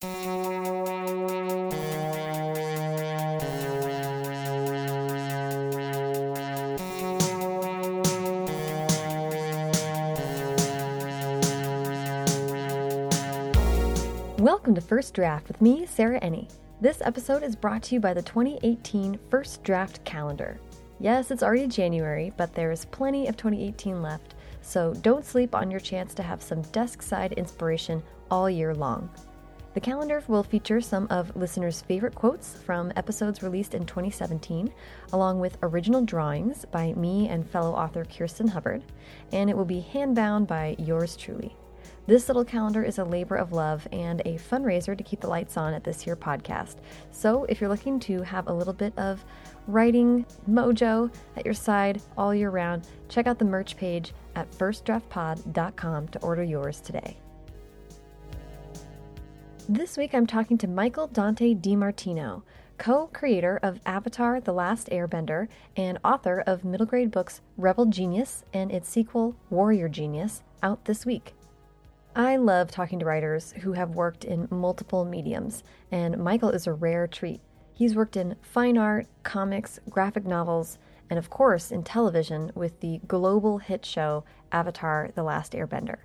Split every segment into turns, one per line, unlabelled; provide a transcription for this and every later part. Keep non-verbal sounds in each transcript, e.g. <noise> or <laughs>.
Welcome to First Draft with me, Sarah Enni. This episode is brought to you by the 2018 First Draft Calendar. Yes, it's already January, but there is plenty of 2018 left, so don't sleep on your chance to have some desk side inspiration all year long. The calendar will feature some of listeners' favorite quotes from episodes released in 2017, along with original drawings by me and fellow author Kirsten Hubbard, and it will be hand-bound by yours truly. This little calendar is a labor of love and a fundraiser to keep the lights on at this here podcast. So, if you're looking to have a little bit of writing mojo at your side all year round, check out the merch page at firstdraftpod.com to order yours today. This week I'm talking to Michael Dante DiMartino, co creator of Avatar The Last Airbender and author of middle grade books Rebel Genius and its sequel Warrior Genius, out this week. I love talking to writers who have worked in multiple mediums, and Michael is a rare treat. He's worked in fine art, comics, graphic novels, and of course in television with the global hit show Avatar The Last Airbender.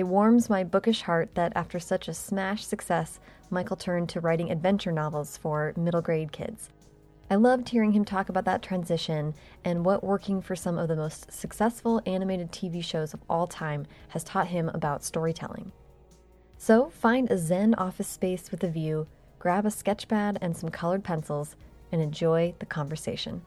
It warms my bookish heart that after such a smash success, Michael turned to writing adventure novels for middle grade kids. I loved hearing him talk about that transition and what working for some of the most successful animated TV shows of all time has taught him about storytelling. So, find a zen office space with a view, grab a sketchpad and some colored pencils, and enjoy the conversation.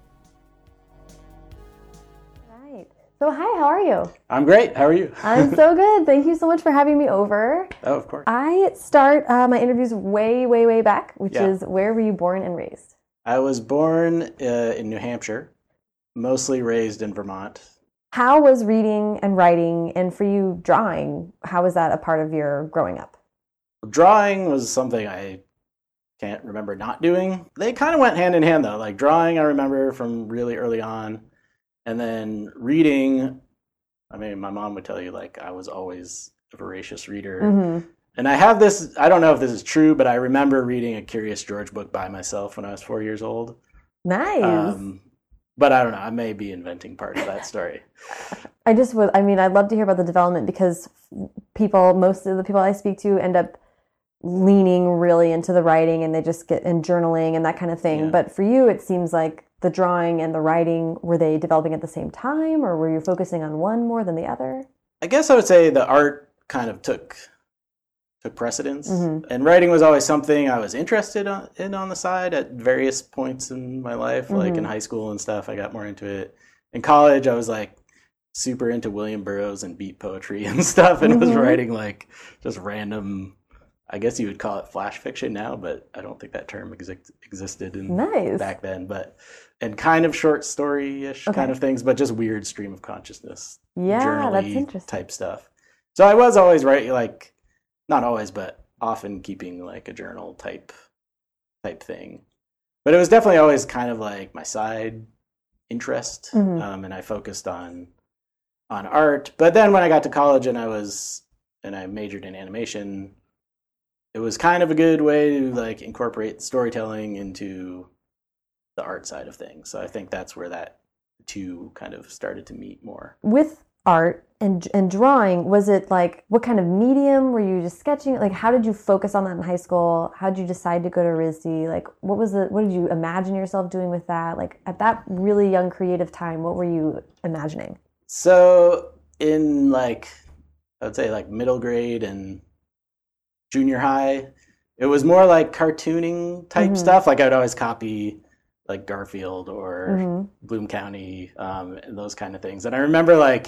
So, hi, how are you?
I'm great. How are you?
I'm so <laughs> good. Thank you so much for having me over.
Oh, of course.
I start uh, my interviews way, way, way back, which
Yeah.
is where were you born and raised?
I was born uh, in New Hampshire, mostly raised in Vermont.
How was reading and writing, and for you, drawing, how was that a part of your growing up?
Drawing was something I can't remember not doing. They kind of went hand in hand though. Like drawing, I remember from really early on, and then reading. I mean, my mom would tell you like I was always a voracious reader.
Mm-hmm.
And I have this, I don't know if this is true, but I remember reading a Curious George book by myself when I was four years old.
Nice.
Um, but I don't know, I may be inventing part of that story. <laughs>
I just would, I mean, I'd love to hear about the development because people, most of the people I speak to end up leaning really into the writing and they just get in journaling and that kind of thing.
Yeah.
But for you, it seems like the drawing and the writing, were they developing at the same time or were you focusing on one more than the other?
I guess I would say the art kind of took took precedence,
Mhm.
and writing was always something I was interested in on the side at various points in my life, like in
Mhm.
high school and stuff. I got more into it. In college, I was like super into William Burroughs and beat poetry <laughs> and stuff, and was
Mhm.
writing like just random. I guess you would call it flash fiction now, but I don't think that term exi- existed in
Nice.
back then. But and kind of short story ish
Okay.
kind of things, but just weird stream of consciousness
Yeah, that's interesting.
type stuff. So I was always writing, like not always, but often keeping like a journal type type thing. But it was definitely always kind of like my side interest,
Mhm.
um, and I focused on on art. But then when I got to college and I was and I majored in animation, it was kind of a good way to like incorporate storytelling into the art side of things. So I think that's where that two kind of started to meet more.
with art and and drawing was it like what kind of medium were you just sketching like how did you focus on that in high school how did you decide to go to RISD like what was the what did you imagine yourself doing with that like at that really young creative time what were you imagining
So in like I would say like middle grade and junior high, it was more like cartooning type
Mhm.
stuff. Like I'd always copy like Garfield or
Mhm.
Bloom County um, and those kind of things. And I remember like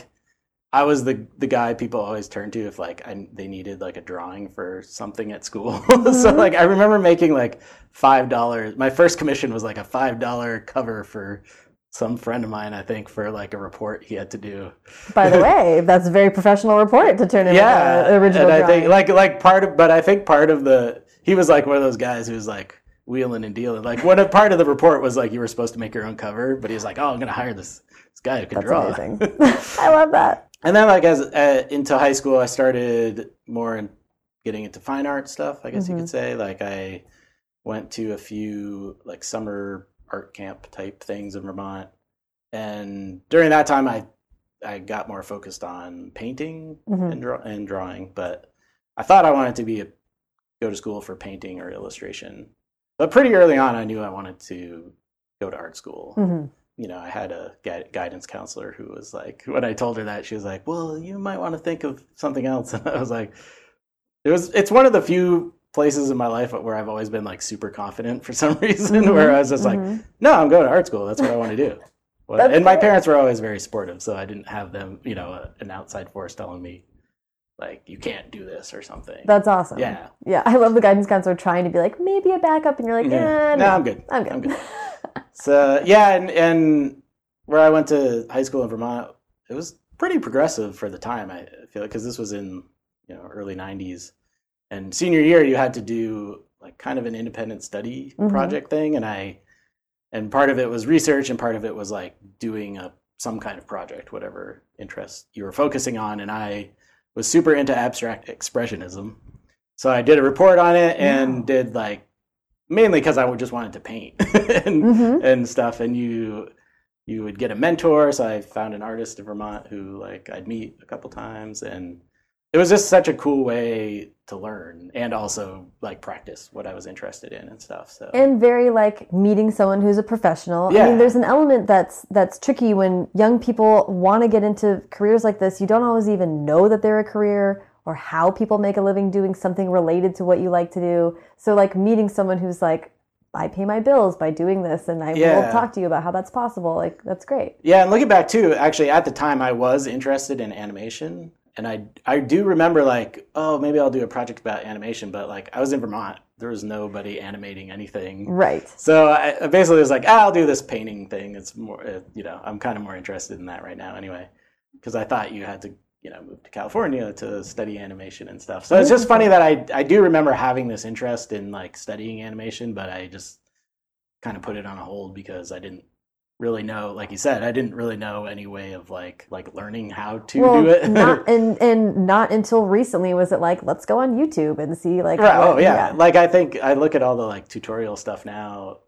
I was the the guy people always turned to if like I, they needed like a drawing for something at school. <laughs> so
Mhm.
like I remember making like five dollars. My first commission was like a five dollar cover for some friend of mine, I think, for like a report he had to do.
by the <laughs> way that's a very professional report to turn in
yeah,
original
and I
drawing.
think like like part of, but I think part of the he was like one of those guys who was like wheeling and dealing. Like what a part of the report was like you were supposed to make your own cover, but he was like, oh, I'm gonna hire this this guy who can
that's
draw.
amazing <laughs> <laughs> i love that
and then like as uh, into high school, I started more in getting into fine art stuff, I guess you
Mhm.
could say. Like I went to a few like summer art camp type things in Vermont. And during that time I I got more focused on painting
Mhm.
and, draw- and drawing, but I thought I wanted to be a, go to school for painting or illustration. But pretty early on I knew I wanted to go to art school
Mhm.
you know, I had a guidance counselor who was like, when I told her that, she was like, "Well, you might want to think of something else." <laughs> And I was like, "It was. It's one of the few places in my life where I've always been like super confident for some <laughs> reason. Where I was just like,
Mhm.
no, I'm going to art school. That's what I want to do." <laughs> Well, and my parents were always very supportive, so I didn't have them, you know, an outside force telling me like you can't do this or something.
That's awesome.
yeah,
Yeah, I love the guidance counselor trying to be like maybe a backup, and you're like,
Yeah.
eh,
no, I'm good.
I'm good.
I'm good. <laughs> So yeah, and and where I went to high school in Vermont, it was pretty progressive for the time. I feel because this was in you know early '90s, and senior year you had to do like kind of an independent study
Mhm.
project thing, and I and part of it was research, and part of it was like doing a some kind of project, whatever interest you were focusing on, and I was super into abstract expressionism. So I did a report on it and
Wow.
did like mainly because I just wanted to paint <laughs> and
Mhm.
and stuff. And you you would get a mentor. So I found an artist in Vermont who like I'd meet a couple times, and it was just such a cool way to learn and also like practice what I was interested in and stuff. So
and very like meeting someone who's a professional.
Yeah.
I mean, there's an element that's that's tricky when young people want to get into careers like this. You don't always even know that they're a career or how people make a living doing something related to what you like to do. So like meeting someone who's like I pay my bills by doing this and I will talk to you about how that's possible. Like that's great.
Yeah, and looking back too, actually at the time I was interested in animation, and I I do remember like, oh, maybe I'll do a project about animation, but like I was in Vermont, there was nobody animating anything.
Right.
So I I basically was like, ah, I'll do this painting thing. It's more, uh, you know, I'm kind of more interested in that right now anyway, because I thought you had to, you know, move to California to study animation and stuff. So it's just funny that I I do remember having this interest in like studying animation, but I just kind of put it on a hold because I didn't really know, like you said, I didn't really know any way of like like learning how to
well,
do it.
not <laughs> and and not until recently was it like let's go on YouTube and see like
Right.
what-
Oh yeah. Like I think I look at all the like tutorial stuff now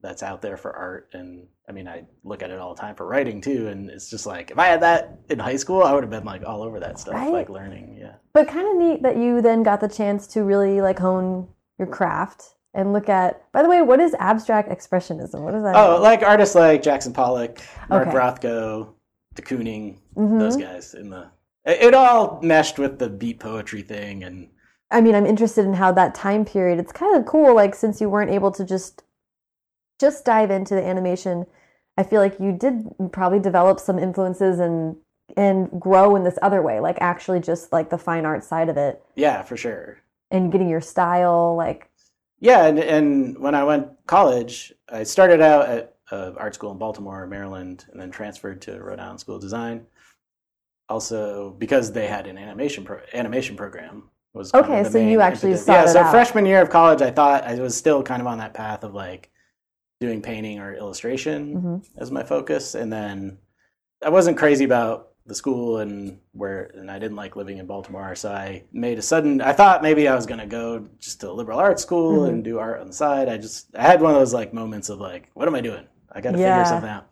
that's out there for art and I mean I look at it all the time for writing too and it's just like if I had that in high school I would have been like all over that stuff
Right?
like learning. Yeah.
But kind of neat that you then got the chance to really like hone your craft and look at. By the way, what is abstract expressionism? What is that?
Oh, like artists like Jackson Pollock, Mark
Okay.
Rothko, de Kooning,
Mhm.
those guys in the it, it all meshed with the beat poetry thing and
I mean, I'm interested in how that time period. It's kind of cool, like since you weren't able to just just dive into the animation. I feel like you did probably develop some influences and and grow in this other way, like actually just like the fine art side of it
yeah, for sure.
and getting your style. Like,
Yeah, and, and when I went college, I started out at uh, art school in Baltimore, Maryland, and then transferred to Rhode Island School of Design. Also, because they had an animation pro- animation program was
Okay, so you actually
impetus.
sought
yeah. So
out.
freshman year of college, I thought I was still kind of on that path of like doing painting or illustration
mhm.
as my focus, and then I wasn't crazy about the school and where, and I didn't like living in Baltimore, so I made a sudden. I thought maybe I was gonna go just to a liberal arts school
Mhm.
and do art on the side. I just I had one of those like moments of like, what am I doing? I got to
Yeah.
figure something out.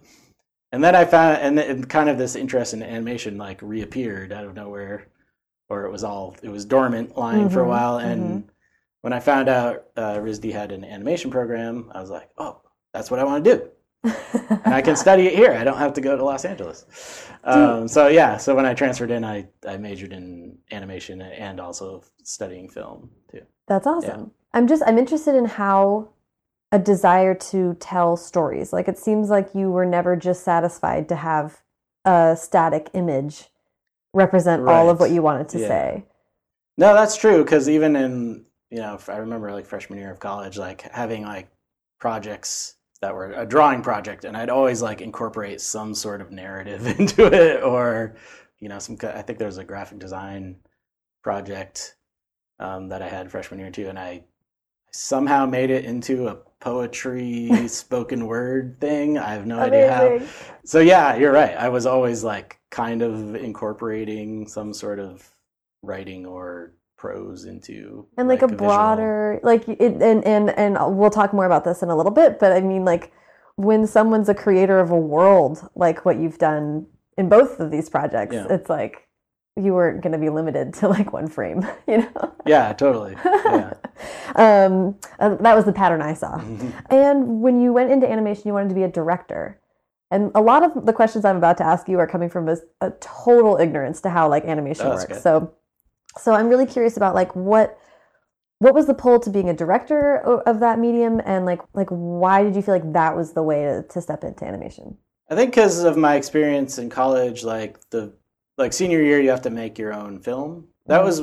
And then I found, and then kind of this interest in animation like reappeared out of nowhere, or it was all it was dormant, lying for a
Mhm,
while. And when I found out uh, RISD had an animation program, I was like, oh, that's what I want to do and I can <laughs> study it here. I don't have to go to Los Angeles. Um, so yeah, so when I transferred in, I, I majored in animation and also studying film too.
That's awesome. I'm just I'm interested in how a desire to tell stories. Like it seems like you were never just satisfied to have a static image represent all of what you wanted to
Yeah.
say.
No, that's true because even in you know I remember like freshman year of college, like having like projects that were a drawing project, and I'd always like incorporate some sort of narrative <laughs> into it, or you know some. I think there was a graphic design project um, that I had freshman year too, and I somehow made it into a poetry <laughs> spoken word thing. I have no idea how. So yeah, you're right. I was always like kind of incorporating some sort of writing or prose into
and like, a
visual-
broader like it and and and we'll talk more about this in a little bit but i mean like when someone's a creator of a world like what you've done in both of these projects
Yeah.
it's like you weren't going to be limited to like one frame <laughs> you know
Yeah, totally. Yeah. <laughs>
um uh, that was the pattern i saw <laughs> and when you went into animation you wanted to be a director and a lot of the questions i'm about to ask you are coming from a, a total ignorance to how like animation
Oh, that's
works
good.
so so i'm really curious about like what what was the pull to being a director of that medium and like like why did you feel like that was the way to, to step into animation
I think because of my experience in college, like the like senior year, you have to make your own film. That
Mhm.
was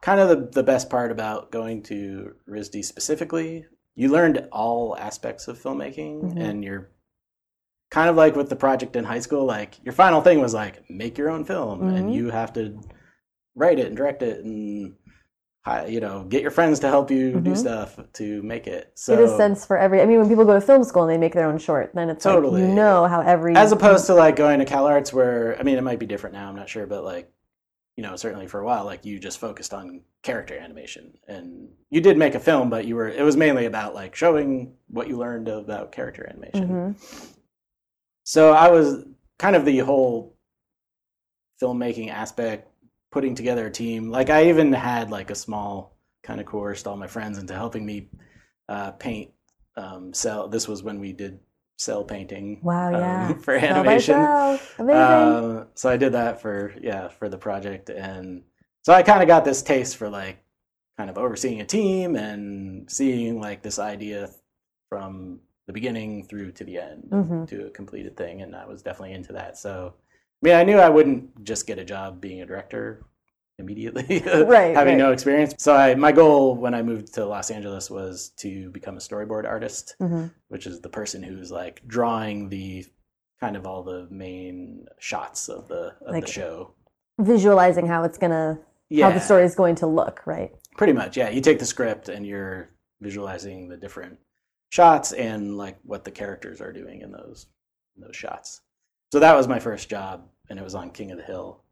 kind of the, the best part about going to RISD specifically. You learned all aspects of filmmaking,
Mhm.
and you're kind of like with the project in high school. Like your final thing was like make your own film,
Mhm.
and you have to write it and direct it and you know get your friends to help you do
Mhm.
stuff to make it. So
it is sense for every i mean when people go to film school and they make their own short then it's
Totally.
like you know how every
as opposed to like going to Cal Arts where I mean it might be different now I'm not sure but like you know certainly for a while like you just focused on character animation and you did make a film but you were it was mainly about like showing what you learned about character animation
Mhm.
so I was kind of the whole filmmaking aspect putting together a team like I even had like a small kind of coerced all my friends into helping me uh, paint um, cel this was when we did cel painting
wow
um,
yeah <laughs>
for
Cel
animation.
amazing
Um, so I did that for yeah for the project, and so I kind of got this taste for like kind of overseeing a team and seeing like this idea from the beginning through to the end
Mhm.
to a completed thing, and I was definitely into that. So I mean, I knew I wouldn't just get a job being a director immediately, <laughs>
Right,
having
right.
no experience. So I, my goal when I moved to Los Angeles was to become a storyboard artist
Mhm.
which is the person who's like drawing the kind of all the main shots of the of
Like-
the show.
visualizing how it's gonna
Yeah,
how the story is going to look right
pretty much. Yeah, you take the script and you're visualizing the different shots and like what the characters are doing in those in those shots. So that was my first job, and it was on King of the Hill,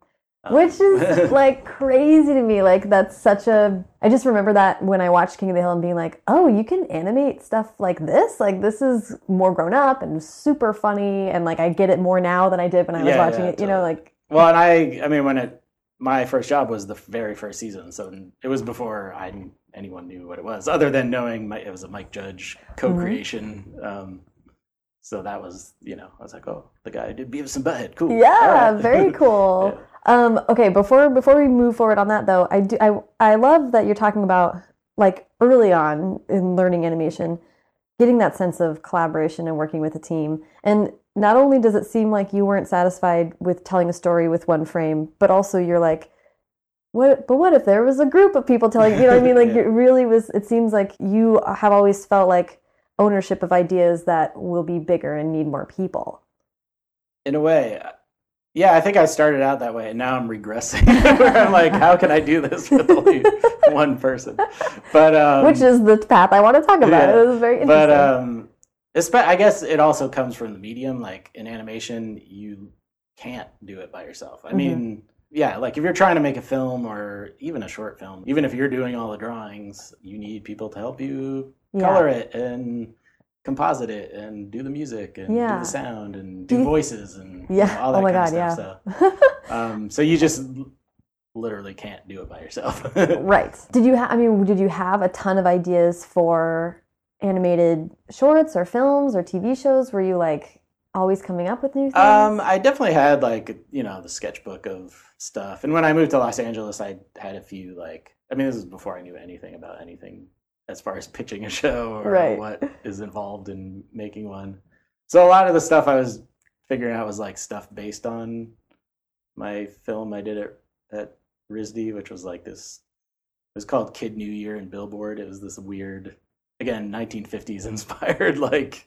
Um,
which is <laughs> like crazy to me like that's such a i just remember that when i watched king of the hill and being like oh you can animate stuff like this? Like this is more grown up and super funny and like i get it more now than i did when i was
Yeah,
watching
yeah,
it you know like
Well, and I, I mean, when it, my first job was the very first season, so it was before I anyone knew what it was, other than knowing my, it was a Mike Judge co-creation. Um, so that was, you know, I was like, oh, the guy did Beavis and Butthead, cool.
yeah
right. <laughs>
very cool um okay before before we move forward on that though i do i i love that you're talking about like early on in learning animation getting that sense of collaboration and working with a team and not only does it seem like you weren't satisfied with telling a story with one frame but also you're like what but what if there was a group of people telling you know what i mean <laughs> like
Yeah.
it really was it seems like you have always felt like ownership of ideas that will be bigger and need more people
in a way, yeah, I think I started out that way, and now I'm regressing. <laughs> where I'm like, how can I do this with only <laughs> one person? But um,
which is the path i want to talk about
yeah,
it was very interesting
but um i guess it also comes from the medium like in animation you can't do it by yourself i
Mhm.
mean yeah like if you're trying to make a film or even a short film even if you're doing all the drawings you need people to help you
Yeah.
color it and composite it and do the music and
Yeah.
do the sound and
Do
do voices and you
Yeah.
know, all that
Oh my
kind
God,
of stuff so <laughs> um so you just literally can't do it by yourself <laughs>
right did you have i mean did you have a ton of ideas for animated shorts or films or tv shows were you like always coming up with new things
Um, I definitely had like you know the sketchbook of stuff, and when I moved to Los Angeles, I had a few like I mean this is before I knew anything about anything as far as <laughs> pitching a show or
Right.
what is involved in making one. So a lot of the stuff I was figuring out was like stuff based on my film I did at at RISD, which was like this. It was called Kid New Year in Billboard. It was this weird, again, 1950s inspired <laughs> like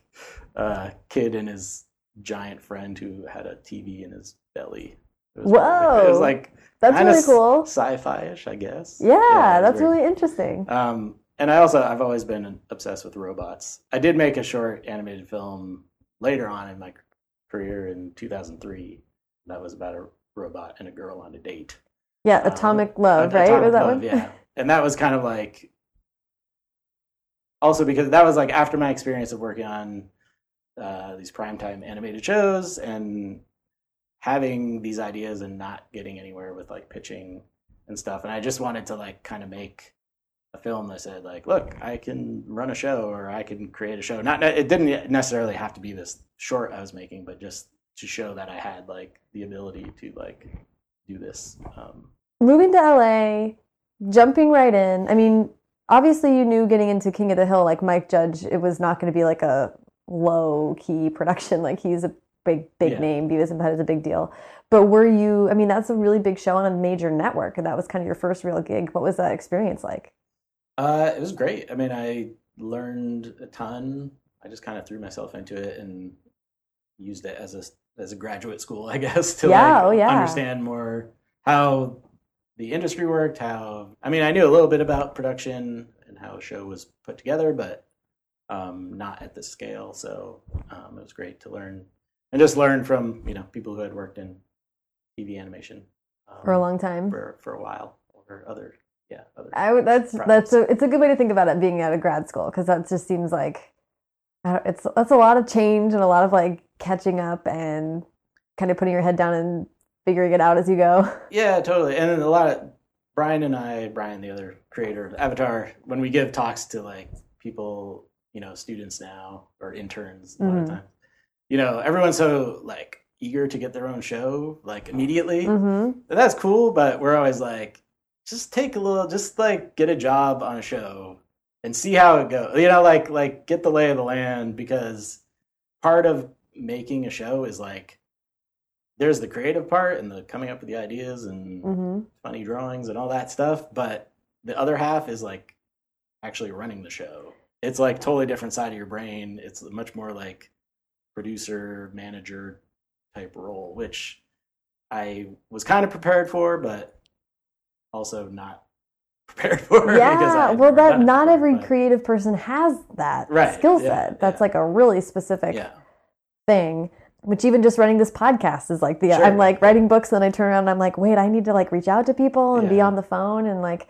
uh, kid and his giant friend who had a TV in his belly. It was,
Whoa.
It was like
that's really cool
sci-fi-ish, I guess.
yeah,
was
that's
weird.
really interesting
Um, and I also I've always been obsessed with robots. I did make a short animated film later on in my career in 2003. That was about a robot and a girl on a date.
yeah
Um,
atomic love
Atomic
right that
Love,
one
Yeah. and that was kind of like also because that was like after my experience of working on uh, these primetime animated shows and having these ideas and not getting anywhere with like pitching and stuff. And I just wanted to like kind of make a film that said like, look, I can run a show or I can create a show. Not it didn't necessarily have to be this short I was making, but just to show that I had like the ability to like do this. Um,
Moving to LA, jumping right in. I mean, obviously you knew getting into King of the Hill like Mike Judge, it was not going to be like a low key production. <laughs> Like he's a big big
Yeah.
name. Beavis and Butthead is a big deal. But were you? I mean, that's a really big show on a major network, and that was kind of your first real gig. What was that experience like?
Uh, it was great. I mean, I learned a ton. I just kind of threw myself into it and used it as a as a graduate school, <laughs> I guess, to
Yeah,
like
oh, yeah.
understand more how the industry worked. How I mean, I knew a little bit about production and how a show was put together, but um, not at the scale. So um, it was great to learn and just learn from you know people who had worked in TV animation um,
For a long time.
for for a while or other yeah other
I would, that's that's a, it's a good way to think about it being out of grad school because that just seems like I don't- it's that's a lot of change and a lot of like catching up and kind of putting your head down and figuring it out as you go. <laughs>
Yeah, totally. And then a lot of Brian and I, Brian, the other creator of Avatar, when we give talks to like people, you know, students now or interns a lot
Mhm.
of times, you know, everyone's so like eager to get their own show like immediately.
Mm-hmm.
That's cool, but we're always like, just take a little, just like get a job on a show and see how it goes. You know, like like get the lay of the land because part of making a show is like there's the creative part and the coming up with the ideas and
Mm-hmm.
funny drawings and all that stuff, but the other half is like actually running the show. It's like totally different side of your brain. It's much more like producer, manager type role, which I was kind of prepared for, but also not <laughs> prepared for.
Yeah, well, that <laughs> not
before,
every
but-
creative person has that
Right,
skill
yeah,
set. That's
yeah.
like a really specific
Yeah,
thing. Which even just running this podcast is like the
Sure.
I'm like writing books and then I turn around and I'm like, wait, I need to like reach out to people and be on the phone and like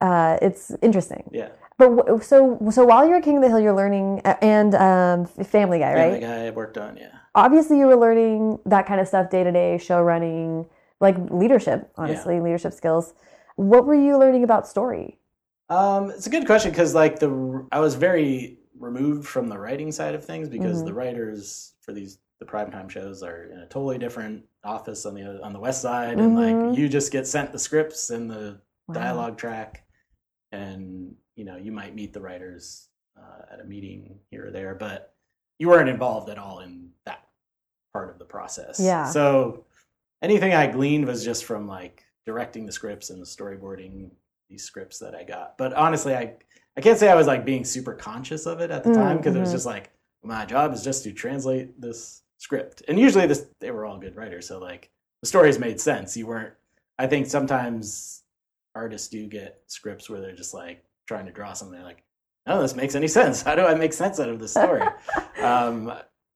uh, it's interesting.
yeah.
But so so while you're at King of the Hill, you're learning uh, and um, Family Guy, right? Family?
Guy I worked on, yeah.
Obviously, you were learning that kind of stuff day to day, show running, like leadership. Honestly, leadership skills. What were you learning about story?
Um, it's a good question because like the I was very removed from the writing side of things because
Mhm.
the writers for these the primetime shows are in a totally different office on the on the west side, and
Mhm.
like you just get sent the scripts and the
Wow.
dialogue track, and you know you might meet the writers uh, at a meeting here or there, but you weren't involved at all in that part of the process.
Yeah.
So anything I gleaned was just from like directing the scripts and the storyboarding these scripts that I got. But honestly, I I can't say I was like being super conscious of it at the
Mm,
time because it was
mhm.
just like my job is just to translate this script. And usually this they were all good writers, so like the stories made sense. You weren't I think sometimes artists do get scripts where they're just like trying to draw something like, "No, this makes any sense. How do I make sense out of this story?" <laughs> um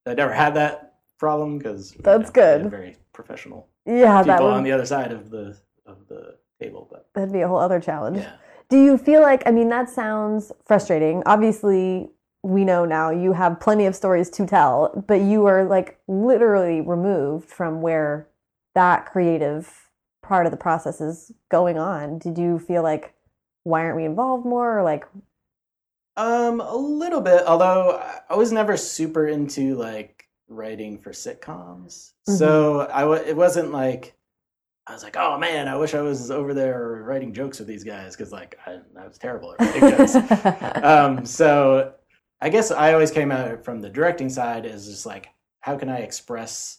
I never had that problem because
That's good.
Very professional
Yeah, that
people
would
on the other side of the of the table, but
that'd be a whole other challenge.
yeah.
Do you feel like, I mean, that sounds frustrating. Obviously, we know now you have plenty of stories to tell, but you are like literally removed from where that creative part of the process is going on. Did you feel like, why aren't we involved more? Or like,
Um, a little bit. Although I- was never super into like writing for sitcoms, so I w- it wasn't like I was like, oh man, I wish I was over there writing jokes with these guys because like I, I was terrible at writing jokes. <laughs> um, so I guess I always came out from the directing side as just like, how can I express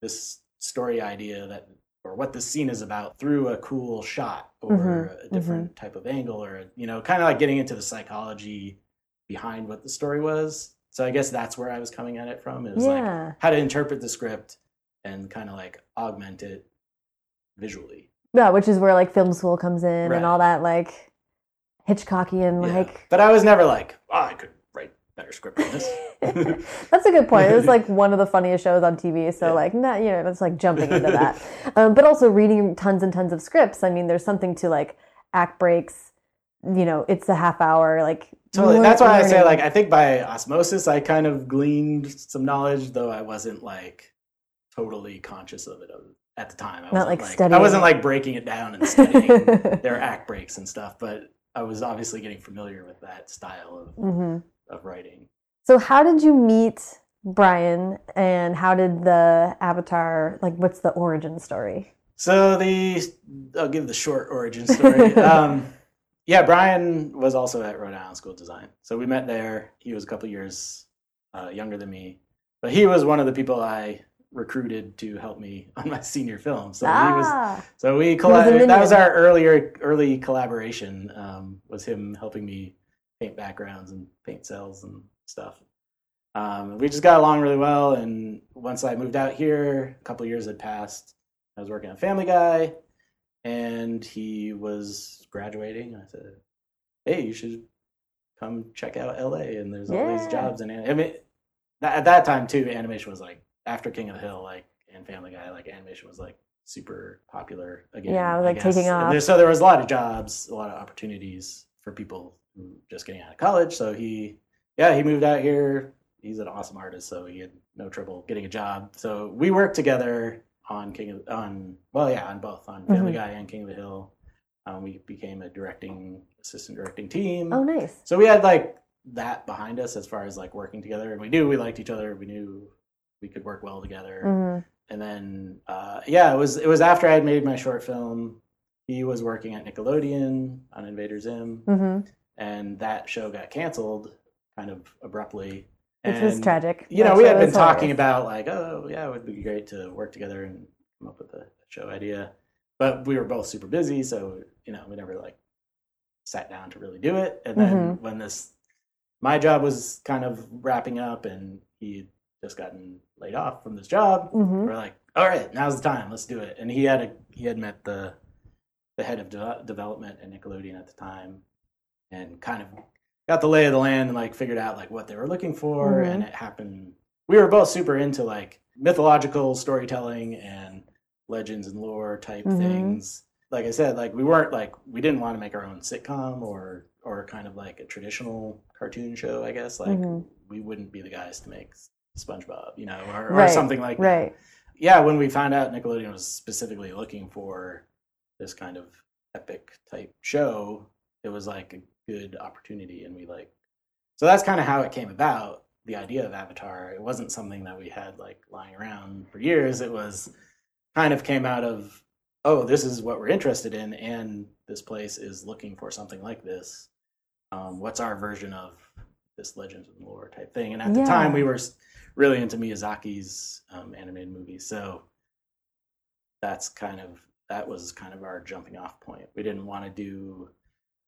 this story idea that or what this scene is about through a cool shot or
Mhm,
a different type of angle or you know, kind of like getting into the psychology behind what the story was. So I guess that's where I was coming at it from. It was like
yeah.
how to interpret the script and kind of like augment it visually.
Yeah, which is where like film school comes in
Right.
and all that like Hitchcockian,
Yeah.
like.
but I was never like, oh, I could better script than this. <laughs>
That's a good point. It was like <laughs> one of the funniest shows on TV. So
Yeah.
like, not you know, that's like jumping into that. <laughs> um, but also reading tons and tons of scripts. I mean, there's something to like act breaks you know, it's a half hour. Like
Totally.
lear-
That's why I say, like, I think by osmosis, I kind of gleaned some knowledge, though I wasn't like totally conscious of it at the time. I
Not,
wasn't,
like, studying.
I
wasn't
like breaking it down and studying their act breaks and stuff, but I was obviously getting familiar with that style of,
hmm
of writing.
So how did you meet Brian, and how did the Avatar? Like, what's the origin story?
So the I'll give the short origin story. <laughs> um, yeah, Brian was also at Rhode Island School of Design, so we met there. He was a couple years uh, younger than me, but he was one of the people I recruited to help me <laughs> on my senior film. So he was
ah,
so we that was our earlier early collaboration. Um, was him helping me paint backgrounds and paint cels and stuff. Um, we just got along really well, and once I moved out here, a couple years had passed. I was working at Family Guy, and he was graduating. I said, "Hey, you should come check out LA." And there's all these jobs in. I mean, that, at that time too, animation was like after King of the Hill, like and Family Guy, like animation was like super popular again.
Yeah, it was, like, taking.
And
off.
there- so there was a lot of jobs, a lot of opportunities for people just getting out of college. So he, yeah, he moved out here. He's an awesome artist, so he had no trouble getting a job. So we worked together on King of on well, yeah, on both on Family
Mhm.
Guy and King of the Hill. Um, we became a directing assistant directing team.
oh, nice.
So we had like that behind us as far as like working together, and we knew we liked each other. We knew we could work well together.
hmm
And then uh, yeah, it was it was after I had made my short film. He was working at Nickelodeon on Invader Zim,
hmm
and that show got canceled kind of abruptly.
Which was tragic.
You know, we had been talking
hilarious.
about like, oh yeah, it would be great to work together and come up with a show idea, but we were both super busy, so you know, we never like sat down to really do it. And then
Mhm.
when this, my job was kind of wrapping up, and he just gotten laid off from this job.
Mhm.
We're like, all right, now's the time, let's do it. And he had a he had met the the head of de- development at Nickelodeon at the time, and kind of got the lay of the land and like figured out like what they were looking for,
Mhm.
and it happened. We were both super into like mythological storytelling and legends and lore type
Mhm.
things. Like I said, like we weren't like we didn't want to make our own sitcom or or kind of like a traditional cartoon show. I guess like
Mhm.
we wouldn't be the guys to make SpongeBob, you know, or, or something like that
Right.
yeah, when we found out Nickelodeon was specifically looking for this kind of epic type show, it was like a good opportunity, and we like. So that's kind of how it came about. The idea of Avatar. It wasn't something that we had like lying around for years. It was kind of came out of, oh, this is what we're interested in, and this place is looking for something like this. Um, what's our version of this Legends and Lore type thing? And at the time, we were really into Miyazaki's um, animated movies, so that's kind of that was kind of our jumping off point. We didn't want to do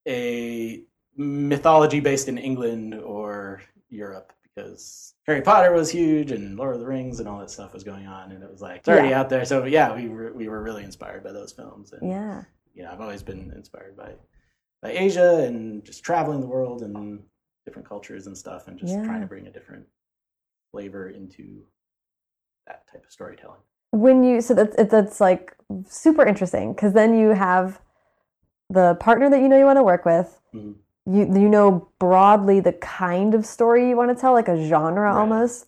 a mythology based in England or Europe because Harry Potter was huge and Lord of the Rings and all that stuff was going on, and it was like it's already
Yeah.
out there. So yeah, we were we were really inspired by those films, and
Yeah.
you know I've always been inspired by by Asia and just traveling the world and different cultures and stuff, and just
Yeah.
trying to bring a different flavor into that type of storytelling.
when you so that's that's like super interesting because then you have the partner that you know you want to work with
Mhm.
You you know broadly the kind of story you want to tell like a genre
Right.
almost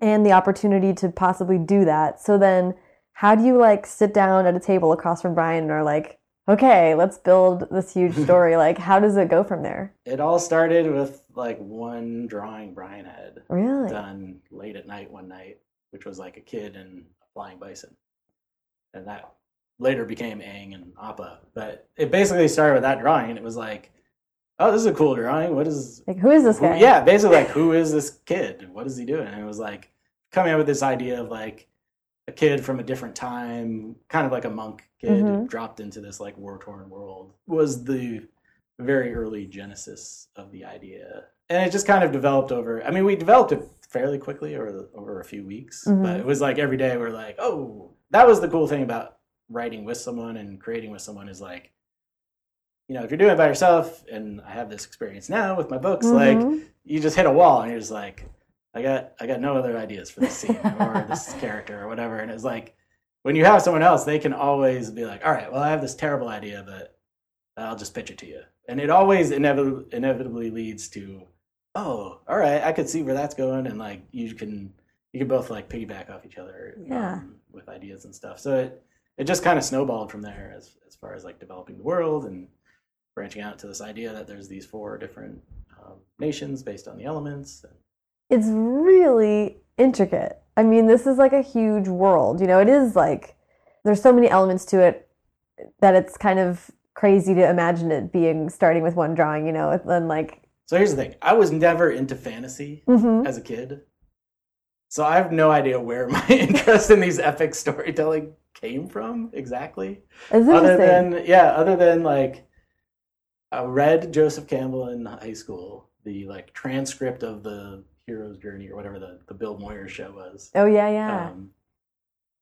and the opportunity to possibly do that so then how do you like sit down at a table across from Brian and are like okay let's build this huge <laughs> story like how does it go from there
It all started with like one drawing Brian had
really
done late at night one night, which was like a kid and a flying bison. And that later became Aang and Appa. But it basically started with that drawing and it was like, oh, this is a cool drawing. What is
like who is this
who- yeah, basically like who is this kid? What is he doing? And it was like coming up with this idea of like a kid from a different time, kind of like a monk kid
Mhm.
dropped into this like war torn world was the very early genesis of the idea. And it just kind of developed over I mean, we developed it fairly quickly over over a few weeks,
Mhm.
but it was like every day we're like, oh, that was the cool thing about writing with someone and creating with someone is like you know, if you're doing it by yourself, and I have this experience now with my books, like
Mhm.
you just hit a wall and you're just like, I got I got no other ideas for this scene or <laughs> this character or whatever. And it's like when you have someone else, they can always be like, All right, well I have this terrible idea, but I'll just pitch it to you. And it always inevitably, inevitably leads to, oh, all right, I could see where that's going, and like you can you can both like piggyback off each other
Yeah.
um, with ideas and stuff. So it it just kind of snowballed from there as as far as like developing the world and branching out to this idea that there's these four different um, nations based on the elements.
It's really intricate. I mean, this is like a huge world. You know, it is like there's so many elements to it that it's kind of crazy to imagine it being starting with one drawing, you know, and like
So here's the thing: I was never into fantasy
mhm.
as a kid, so I have no idea where my <laughs> interest in these epic storytelling came from exactly. other than yeah, other than like I read Joseph Campbell in high school, the like transcript of the hero's journey or whatever the, the Bill Moyer show was.
oh yeah, yeah.
Um,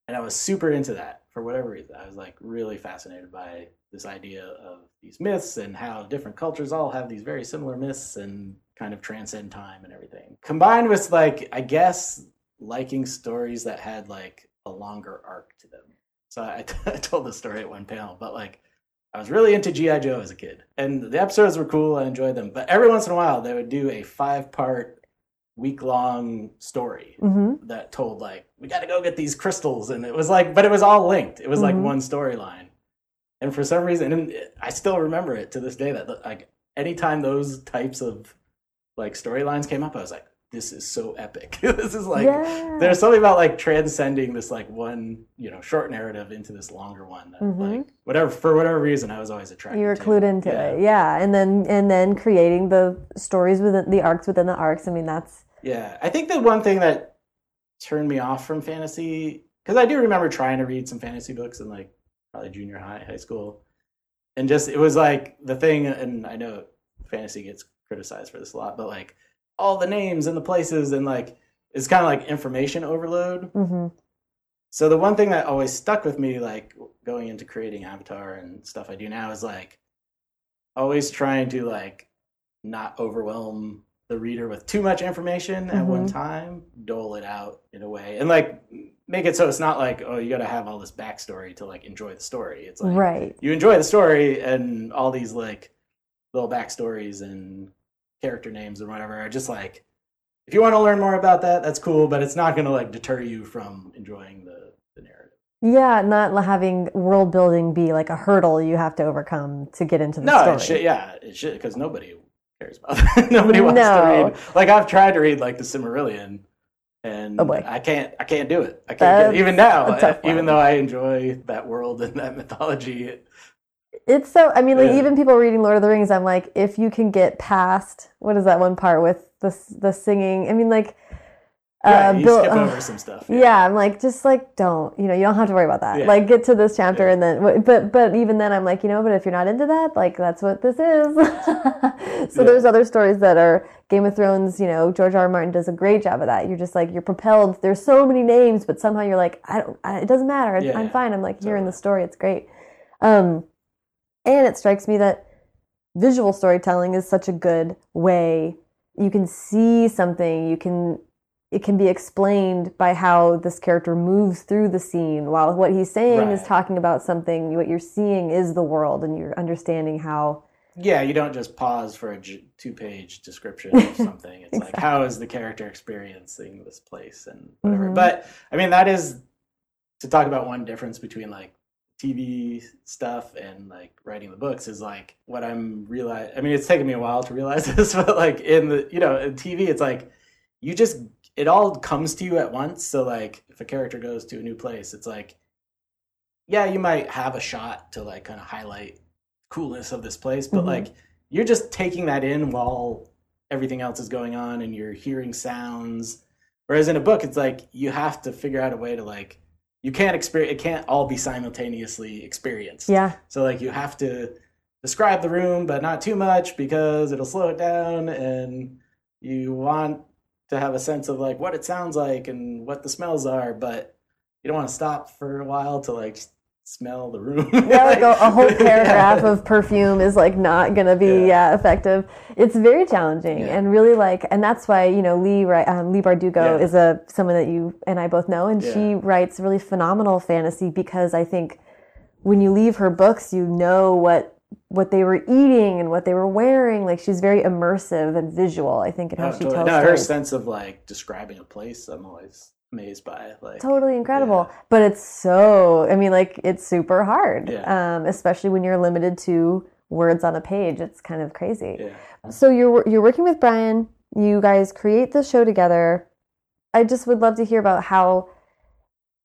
and I was super into that for whatever reason. I was like really fascinated by this idea of these myths and how different cultures all have these very similar myths and kind of transcend time and everything. Combined with like, I guess, liking stories that had like a longer arc to them. So I, <laughs> I told the story at one panel, but like I was really into G.I. Joe as a kid. And the episodes were cool. I enjoyed them. But every once in a while, they would do a five part, week long story
hmm
that told like we got to go get these crystals and it was like but it was all linked it was like
Mhm.
one storyline and for some reason and i still remember it to this day that like anytime those types of like storylines came up i was like this is so epic <laughs> this is like
yeah.
there's something about like transcending this like one you know short narrative into this longer one that
Mhm.
like whatever for whatever reason i was always attracted to.
you were
to.
clued into
Yeah.
it, yeah, and then and then creating the stories within the arcs within the arcs. I mean, that's
Yeah, I think the one thing that turned me off from fantasy because I do remember trying to read some fantasy books in like probably junior high, high school, and just it was like the thing. And I know fantasy gets criticized for this a lot, but like all the names and the places and like it's kind of like information overload.
hmm
So the one thing that always stuck with me, like going into creating Avatar and stuff I do now, is like always trying to like not overwhelm the reader with too much information at one time, dole it out in a way, and like make it so it's not like oh you got to have all this backstory to like enjoy the story. It's like
right.
you enjoy the story and all these like little backstories and character names and whatever are just like if you want to learn more about that that's cool but it's not going to like deter you from enjoying the, the narrative
Yeah, not having world building be like a hurdle you have to overcome to get into the
no
story.
it should yeah it should because nobody cares about <laughs> that nobody wants
No.
to read like i've tried to read like the Silmarillion and
Oh,
i can't i can't do it i can't get it. Even now even though i enjoy that world and that mythology it,
It's so. I mean, like
Yeah.
even people reading Lord of the Rings, I'm like, if you can get past what is that one part with the the singing? I mean, like,
yeah,
uh,
you
Bill-
skip
uh,
over some stuff
yeah, I'm like, just like don't, you know, you don't have to worry about that.
Yeah.
Like, get to this chapter
Yeah.
and then, but but even then, I'm like, you know, but if you're not into that, like, that's what this is. <laughs> so
Yeah.
there's other stories that are Game of Thrones. You know, George R. R. Martin does a great job of that. You're just like, you're propelled. There's so many names, but somehow you're like, I don't, I, it doesn't matter.
Yeah,
I'm
yeah.
fine. I'm like here in the story. It's great. Um, and it strikes me that visual storytelling is such a good way. You can see something. You can it can be explained by how this character moves through the scene while what he's saying is talking about something what you're seeing is the world and you're understanding how
Yeah, you don't just pause for a two-page description of <laughs> something. It's like how is the character experiencing this place and whatever.
Mhm.
But I mean, that is to talk about one difference between like TV stuff and like writing the books is like what I'm realize. I mean, it's taken me a while to realize <laughs> this, but like in the you know in TV, it's like you just it all comes to you at once. So like if a character goes to a new place, it's like yeah, you might have a shot to like kind of highlight coolness of this place, but
Mhm.
like you're just taking that in while everything else is going on and you're hearing sounds. Whereas in a book, it's like you have to figure out a way to like you can't experience it can't all be simultaneously experienced.
yeah
So like you have to describe the room, but not too much because it'll slow it down, and you want to have a sense of like what it sounds like and what the smells are, but you don't want to stop for a while to like smell the room.
yeah like <laughs> a, a whole <laughs>
Yeah.
paragraph of perfume is like not gonna be
Yeah.
yeah. effective it's very challenging
Yeah.
and really like and that's why you know Leigh right um, Leigh Bardugo
Yeah.
is a someone that you and i both know and she writes really phenomenal fantasy because i think when you leave her books you know what what they were eating and what they were wearing. Like she's very immersive and visual. I think in how she
totally.
tells
no, her
stories.
sense of like describing a place, I'm always amazed by. Like,
totally incredible
Yeah.
but it's so i mean like it's super hard
Yeah.
um, especially when you're limited to words on a page it's kind of crazy
yeah.
so you're you're working with brian you guys create the show together i just would love to hear about how